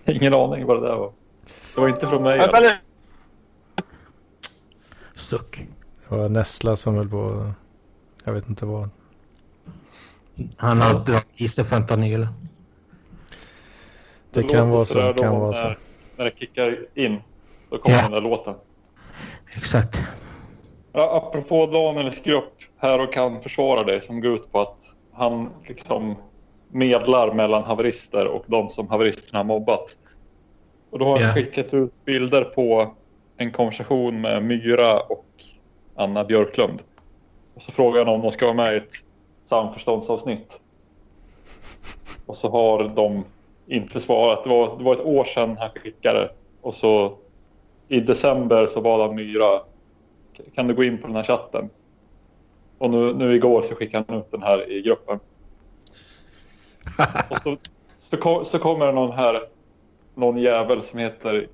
Ingen aning vad det där var. Det var inte från mig. Lite. Suck. Det var Nessla som höll på. Jag vet inte vad. Han har dragit i sig fentanyl. Det Det kan vara så. Det kan vara så. när, när det kickar in. Då kommer Ja. den där låten. Exakt. Ja, apropå Daniels grupp Här och kan försvara dig som går ut på att han liksom medlar mellan haverister och de som haveristerna har mobbat. Och då har han Ja. skickat ut bilder på en konversation med Myra och Anna Björklund. Och så frågar han om de ska vara med i ett samförståndsavsnitt. Och så har de inte svarat. Det var, det var ett år sedan han skickade. Och så i december så bad han Myra kan du gå in på den här chatten? Och nu, nu igår så skickade han ut den här i gruppen. Och så, så, kom, så kommer det någon här, någon jävel som heter,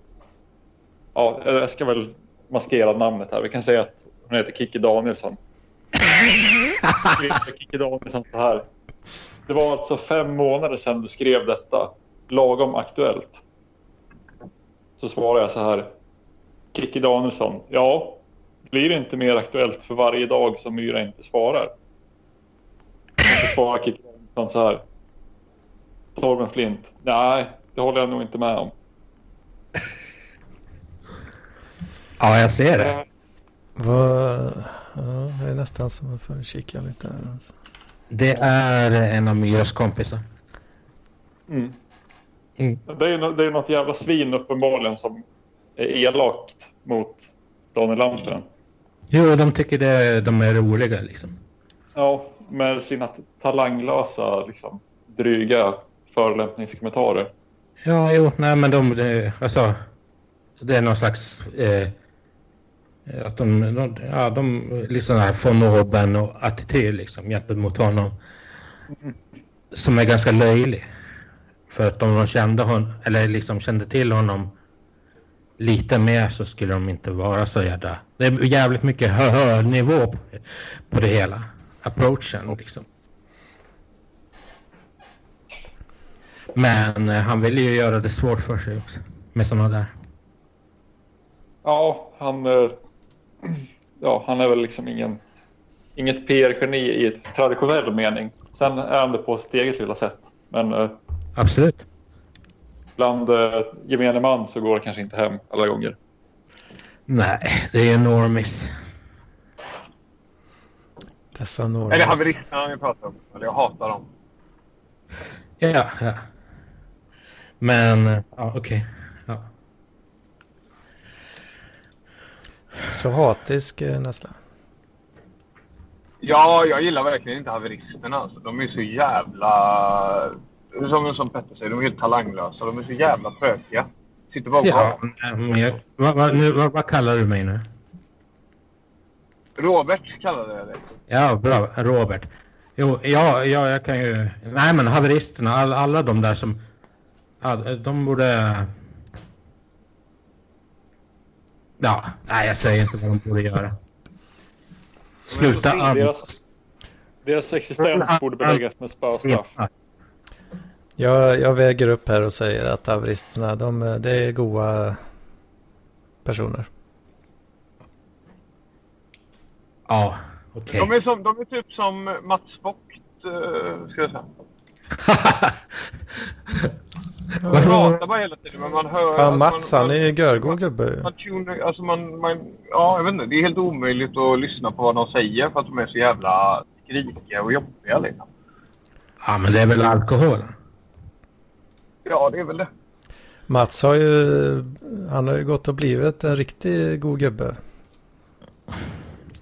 ja jag ska väl maskera namnet här. Vi kan säga att hon heter Kikki Danielsson. [LAUGHS] Kikki Danielsson så här. Det var alltså fem månader sedan du skrev detta. Lagom aktuellt. Så svarar jag så här. Kikki Danielsson. Ja, blir det inte mer aktuellt för varje dag som Myra inte svarar? Så svarar Kikki Danielsson så här. Torben Flint. Nej, det håller jag nog inte med om. Ja, jag ser det. Vad, ja, det är nästan som att få kika lite. Här. alltså. Det är en av Myras kompisar. Mm. Mm. Det är, det är något jävla svin uppenbarligen som är elakt mot Daniel Lampinen. Jo, de tycker det, de är roliga liksom. Ja, med sina talanglösa, liksom, dryga förolämpningskommentarer. Ja, jo, nej men de, det, alltså, det är någon slags, eh, att de, de, ja, de, liksom den här von oben och attityd liksom gentemot honom. Som är ganska löjlig. För att om de kände hon, eller liksom kände till honom lite mer så skulle de inte vara så jävla... Det är jävligt mycket hö- hö nivå på, på det hela. Approachen liksom. Men eh, han vill ju göra det svårt för sig också. Med sådana där. Ja, han, eh, ja, han är väl liksom ingen, inget PR-geni i ett traditionell mening. Sen är han det på sitt eget lilla sätt. Men eh, Absolut. bland eh, gemene man så går det kanske inte hem alla gånger. Nej, det är normis. Dessa Är det normis. haveristerna vi pratar om? Eller jag hatar dem. Ja, ja. Men, eh, ja okej. Ja. Så hatisk eh, Nessla. Ja, jag gillar verkligen inte haveristerna. Alltså. De är så jävla... Som, som Petter säger, de är helt talanglösa. De är så jävla tråkiga. Sitter bara och ja men jag, vad, vad, nu, vad, vad kallar du mig nu? Robert kallade jag det. Ja, bra. Robert. Jo, ja, ja, jag kan ju... Nej, men haveristerna, all, alla de där som... Ja, de borde... Ja, nej, jag säger inte vad de borde göra. Sluta Deras, andas. deras existens borde beläggas med spöstraff. Jag, jag väger upp här och säger att haveristerna, de, det är goa personer. Ja, okej. De, är som, de är typ som Mats Vogt, uh, ska jag säga. Man pratar bara hela tiden men man hör... Fan Mats, man, han är ju görgod gubbe. man alltså man, man, ja jag vet inte, det är helt omöjligt att lyssna på vad de säger för att de är så jävla skrikiga och jobbiga liksom. Ja, men det är väl alkohol? Ja, det är väl det. Mats har ju, han har ju gått och blivit en riktig god gubbe.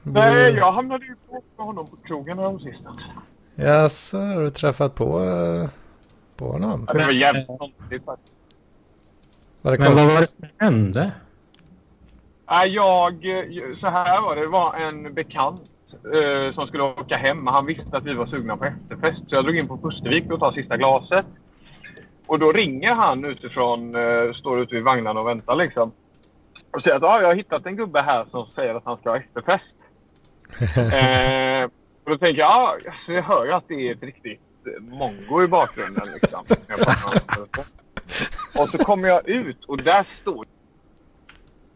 Borde- Nej, jag hamnade ju på honom på krogen här Jaså, har du träffat på, eh, på honom? Ja, det var jävligt konstigt faktiskt. Var det Men vad var det som hände? Jag, så här var det. Det var en bekant eh, som skulle åka hem. Han visste att vi var sugna på efterfest. Så jag drog in på Pustervik för att ta sista glaset. Och då ringer han utifrån, eh, står ute vid vagnarna och väntar liksom. Och säger att ah, jag har hittat en gubbe här som säger att han ska ha efterfest. [LAUGHS] eh, och då tänker jag, ah, alltså, jag hör ju att det är ett riktigt eh, mongo i bakgrunden. Liksom. Det. och så kommer jag ut och där står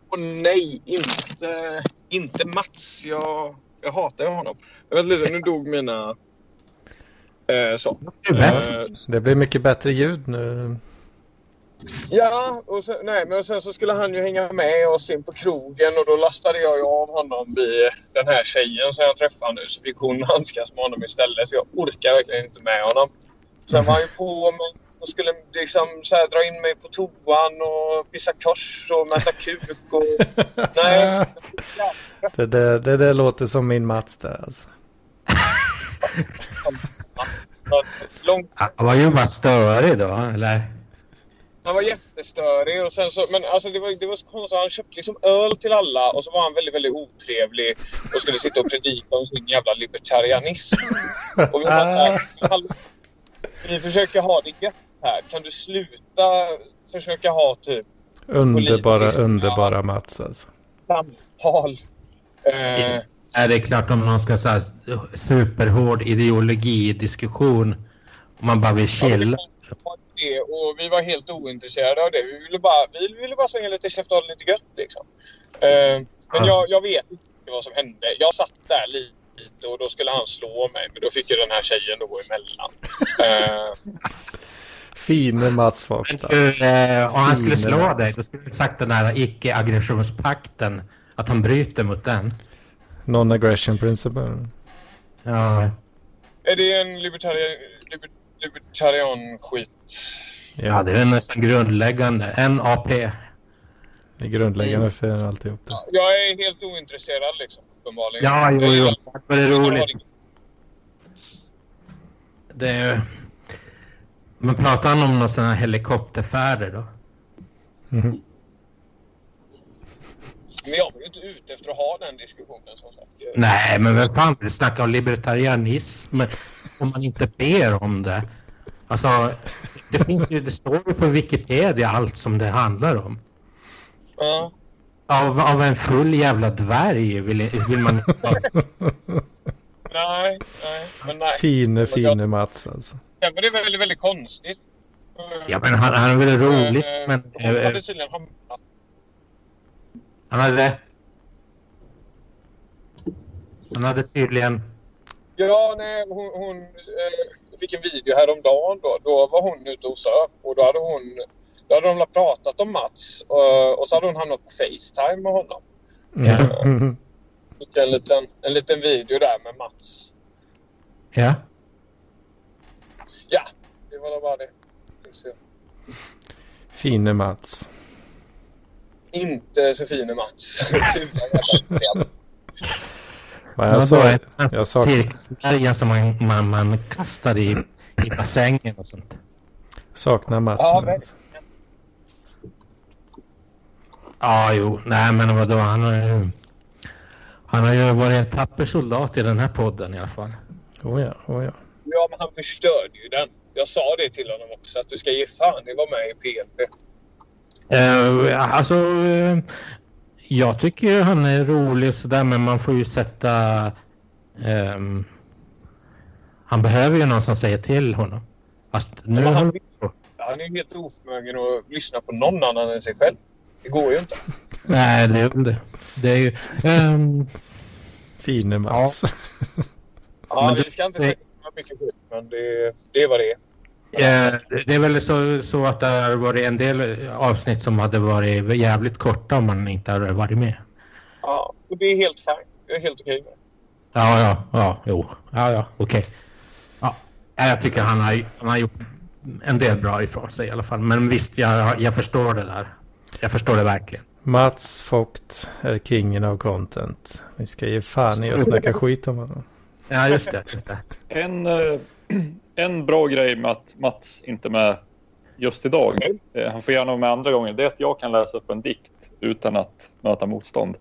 Åh nej, inte, inte Mats. Jag, jag hatar honom. Jag vet lite, nu dog mina... Eh, så. Eh, Det blir mycket bättre ljud nu. Ja, och sen, nej, men sen så skulle han ju hänga med oss in på krogen och då lastade jag ju av honom vid den här tjejen som jag träffade nu. Så fick hon handskas med honom istället för jag orkar verkligen inte med honom. Sen var han ju på mig och skulle liksom så här, dra in mig på toan och pissa kors och mäta kuk och... [LAUGHS] Nej. Det, det, det, det låter som min Mats där alltså. [LAUGHS] Långt Han var ju bara störig då, eller? Han var jättestörig och sen så, men alltså det var, det var så konstigt. Han köpte liksom öl till alla och så var han väldigt, väldigt otrevlig och skulle sitta och predika om sin jävla libertarianism. Och vi bara, "Hallå, vi försöker ha det gött här. Kan du sluta försöka ha typ Underbara, underbara Mats alltså. samtal? Eh, Är det klart om någon ska säga superhård ideologi-diskussion. Om man bara vill chilla. Det, och vi var helt ointresserade av det. Vi ville bara, vi ville bara svänga lite käft och ha lite gött liksom. Eh, men jag, jag vet inte vad som hände. Jag satt där lite och då skulle han slå mig. Men då fick ju den här tjejen då gå emellan. [LAUGHS] Eh, Fine Mats Vogt alltså. Eh, Om han skulle slå Mats. dig, då skulle du sagt den här icke-aggressionspakten. Att han bryter mot den. Non-aggression principle. Ja. är det en libertarian, liber, libertarian-skit? ja, Ja, det är nästan grundläggande. NAP. det är grundläggande för alltihop det. Jag är helt ointresserad liksom, uppenbarligen. Ja, jo, Jag jo. Tack för det roligt. det- är... Men pratar han om några sådana helikopterfärder då? Mhm. Men jag var ju inte ute efter att ha den diskussionen som sagt. Nej, men vem fan vill snacka om libertarianism om man inte ber om det? Alltså, det finns ju, det står ju på Wikipedia allt som det handlar om. Ja. Av, av en full jävla dvärg vill, vill man. Nej, nej, men nej. Fine, fine Mats alltså. Sen var det väldigt, väldigt konstigt. Ja, men han, han är väl rolig, Eh, men... Eh, hade tydligen hamnat... Han hade... Han hade tydligen... Ja, nej, hon, hon eh, fick en video häromdagen då. Då var hon ute och söp och då hade hon... Då hade de pratat om Mats och, och så hade hon hamnat på Facetime med honom. Ja. Mhm. Fick en liten, en liten video där med Mats. Ja. Ja, det var bara det. Fine Mats. Inte så fin Mats. [LAUGHS] Ja, jag då sa, jag sa, cirkusdvärgen som man, man, man kastar i, i bassängen och sånt. saknar Mats Ja, nu, men- alltså. Ja, jo. Nej, men vadå? Han har ju... Han har ju varit en tapper soldat i den här podden i alla fall. Oh ja, oh ja. Ja, men han förstörde ju den. Jag sa det till honom också, att du ska ge fan i att vara med i PLP. Uh, alltså, eh, jag tycker han är rolig och sådär, men man får ju sätta ehm, han behöver ju någon som säger till honom. Fast nu... Han, Han... är ju helt oförmögen att lyssna på någon annan än sig själv. Det går ju inte. Nej, det är det. Det är ju... ehm, Fine Mats. Ja, Men det- vi ska inte säga mycket skit, men det, det är vad det är. Eh, Det är väl så, så att det har varit en del avsnitt som hade varit jävligt korta om man inte hade varit med. Ja, och det är helt fint. Det är helt okej med det. Ja, ja, ja, jo. Ja, ja, okej. Ja, jag tycker han har, han har gjort en del bra ifrån sig i alla fall. Men visst, jag, jag förstår det där. Jag förstår det verkligen. Mats Vogt är kingen av content. Vi ska ge fan i att snacka skit om honom. Ja, just det. Just det. En, eh, [CLEARS THROAT] en bra grej med att Mats inte är med just idag, eh, han får gärna vara med andra gånger, det är att jag kan läsa upp en dikt utan att möta motstånd.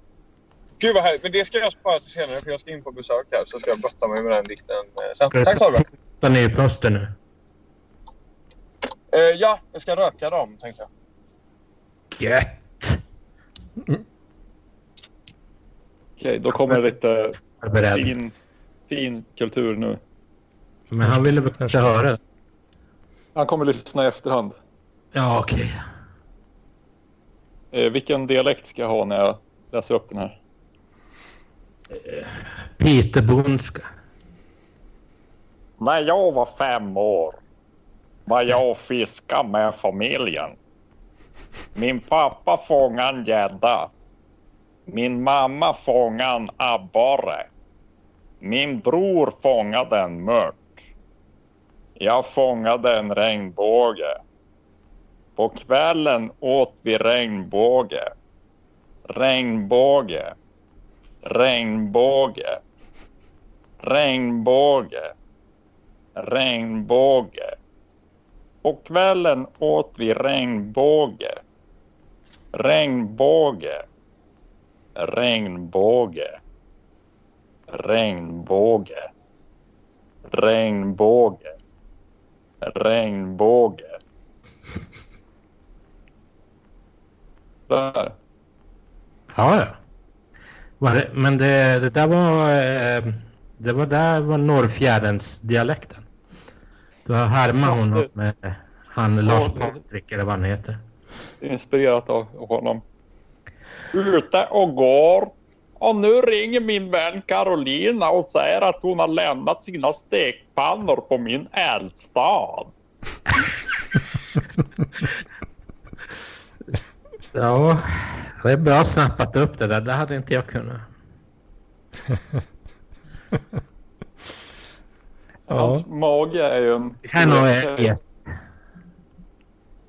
Gud vad härligt. Men det ska jag spara till senare för jag ska in på besök här så ska jag brotta mig med den dikten eh, sen. Tack Torben. Den är ju plåster nu. Eh, ja, jag ska röka dem tänkte jag. Gött! Okej, då kommer det lite fin, fin kultur nu. Men han ville väl kanske höra det. Han kommer lyssna i efterhand. Ja, okej. Eh, vilken dialekt ska jag ha när jag läser upp den här? Peterbondska. När jag var fem år var jag och fiskade med familjen. Min pappa fångade en gädda. Min mamma fångade en abborre. Min bror fångade en mört. Jag fångade en regnbåge. På kvällen åt vi regnbåge. Regnbåge. Regnbåge. Regnbåge regnbåge. På kvällen åt vi regnbåge. Regnbåge. Regnbåge. Regnbåge. Regnbåge. Regnbåge. Där. Ja, ja. Var det, men det, det där var... eh, Det var där var Norrfjärdens dialekten. Du har härmat honom med han Lars Patrik eller vad han heter. Inspirerat av honom. Ute och går. Och nu ringer min vän Carolina och säger att hon har lämnat sina stekpannor på min eldstad. [LAUGHS] Ja, det är bra snappat upp det där. Det hade inte jag kunnat. [LAUGHS] Ja, Hans mage är ju en...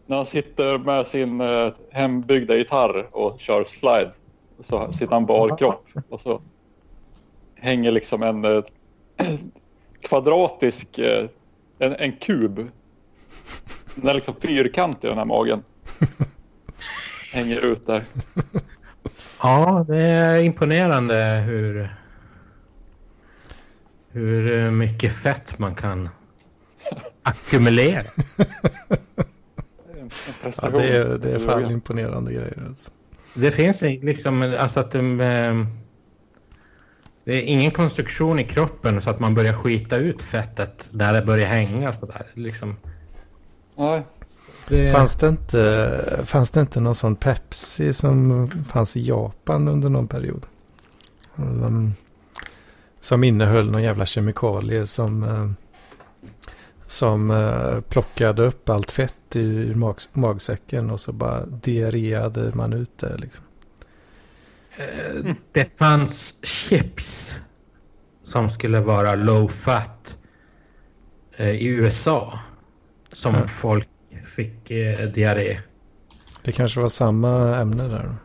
När han sitter med sin eh, hembyggda gitarr och kör slide så sitter han barkropp och så hänger liksom en eh, [CLEARS THROAT] kvadratisk, eh, en, en kub. Den är liksom fyrkantig den här magen. Hänger ut där. Ja, det är imponerande hur... Hur mycket fett man kan ackumulera. [LAUGHS] En, en ja det, är, det är fan imponerande grejer. Alltså. Det finns liksom alltså att de, eh, det är ingen konstruktion i kroppen så att man börjar skita ut fettet när det börjar hänga sådär. Liksom, Nej. det, Fanns, det inte, fanns det inte någon sån Pepsi som fanns i Japan under någon period? Um, som innehöll någon jävla kemikalie som, eh, som eh, plockade upp allt fett ur mag, magsäcken och så bara diarréade man ut det. Liksom. det fanns chips som skulle vara low fat eh, i USA som Ja. folk fick eh, diarré. Det kanske var samma ämne där. då.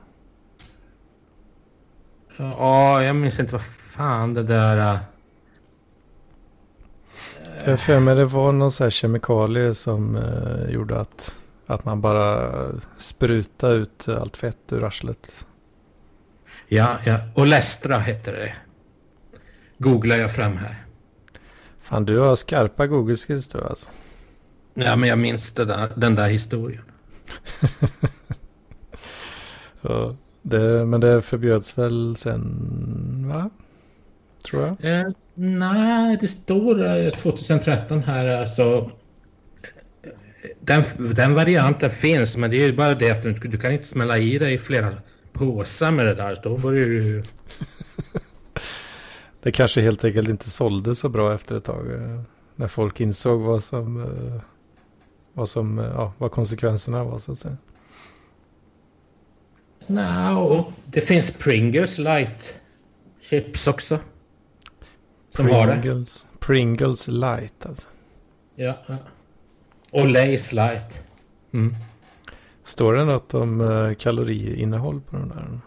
Ja, jag minns inte vad fan det där... Jag för mig det var någon sån här kemikalie som eh, gjorde att, att man bara sprutade ut allt fett ur arslet. Ja, ja. Och Lestra heter det. Googlar jag fram här. Fan, du har skarpa Google skills du alltså. Ja, men jag minns där, den där historien. [LAUGHS] Ja, det, men det förbjöds väl sen, va? Tror jag. Eh, nej, det står eh, 2013 här alltså. Den, den varianten finns, men det är ju bara det att du, du kan inte smälla i dig flera påsar med det där. Då börjar du... [LAUGHS] Det kanske helt enkelt inte sålde så bra efter ett tag. eh, När folk insåg vad som, eh, vad, som, eh, ja, vad konsekvenserna var så att säga. Nej, och det finns Pringles light chips också. Som har det. Pringles, light alltså. Ja. Och Lays light. Mm. Står det något om eh, kaloriinnehåll på den där?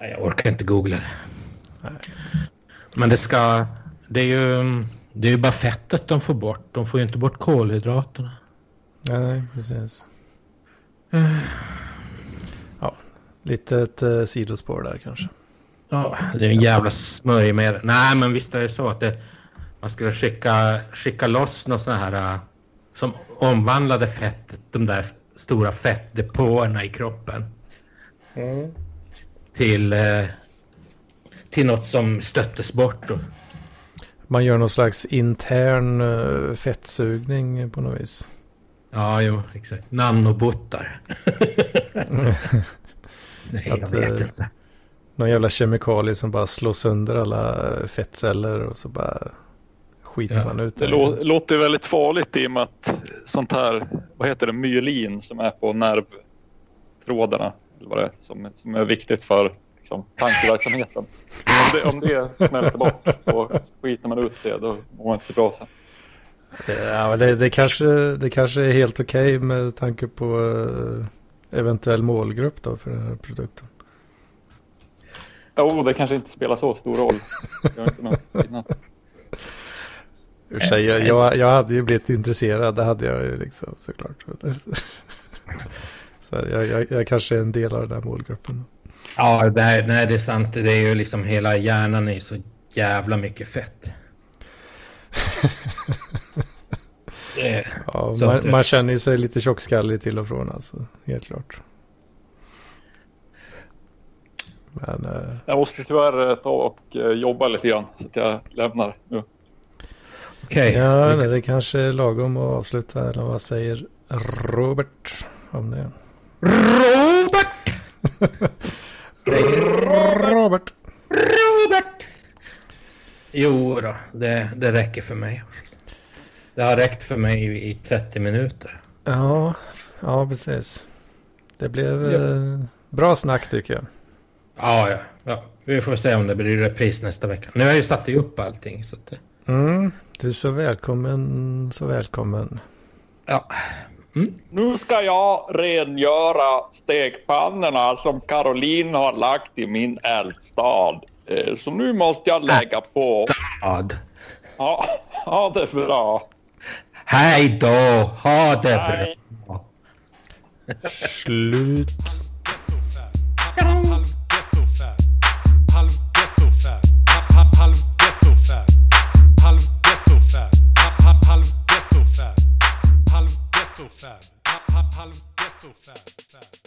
Nej, jag orkar inte googla det. Nej. Men det ska... Det är ju... Det är ju bara fettet de får bort. De får ju inte bort kolhydraterna. Nej, precis. Ja, lite ett eh, sidospår där kanske. Ja, det är en jävla smörj med det. Nej, men visst är det så att det, man skulle skicka, skicka loss något sånt här äh, som omvandlade fettet, de där stora fettdepåerna i kroppen. Till, eh, till något som stöttes bort. Och, Man gör någon slags intern eh, fettsugning på något vis. ja, jo, exakt. Nanobottar. [LAUGHS] Nej, jag vet inte. Någon jävla kemikalie som bara slår sönder alla fettceller och så bara skiter Ja. man ut Det det. lå- låter väldigt farligt i och med att sånt här, vad heter det, myelin som är på nervtrådarna, eller vad det är, som, som är viktigt för liksom, tankeverksamheten. Om det, om det smälter bort och skiter man ut det, då mår man inte så bra sen. Ja, det, det, kanske, det kanske är helt okej med tanke på eh, eventuell målgrupp då för den här produkten. Jo, det kanske inte spelar så stor roll. [LAUGHS] För sig, jag, jag, jag hade ju blivit intresserad, det hade jag ju liksom såklart. [LAUGHS] Så jag, jag, jag kanske är en del av den här målgruppen. Ja, det här, nej, det är sant. Det är ju liksom hela hjärnan är så jävla mycket fett. [LAUGHS] Ja, man, man känner ju sig lite tjockskallig till och från alltså, helt klart. Men eh, Jag måste tyvärr eh, ta och eh, jobba lite grann så att jag lämnar nu. Okej. ja, nej, det kanske är lagom att avsluta. Eller vad säger Robert om det? Robert! [LAUGHS] Robert! Robert! Jo då, det, det räcker för mig. Det har räckt för mig i, i 30 minuter. Ja, ja precis. Det blev eh, bra snack tycker jag. Ja, ja, ja. Vi får se om det blir repris nästa vecka. Nu har jag ju satt upp allting. Så att, det- Mm, du är så välkommen, så välkommen. ja. Nu ska jag rengöra stekpannorna som Caroline har lagt i min eldstad. Eh, Så nu måste jag lägga på. Stad. Ja, ha det bra. Hej då! Ha det Hej. bra! Slut. Gettofab. Halv gettofab. Halv gettofab.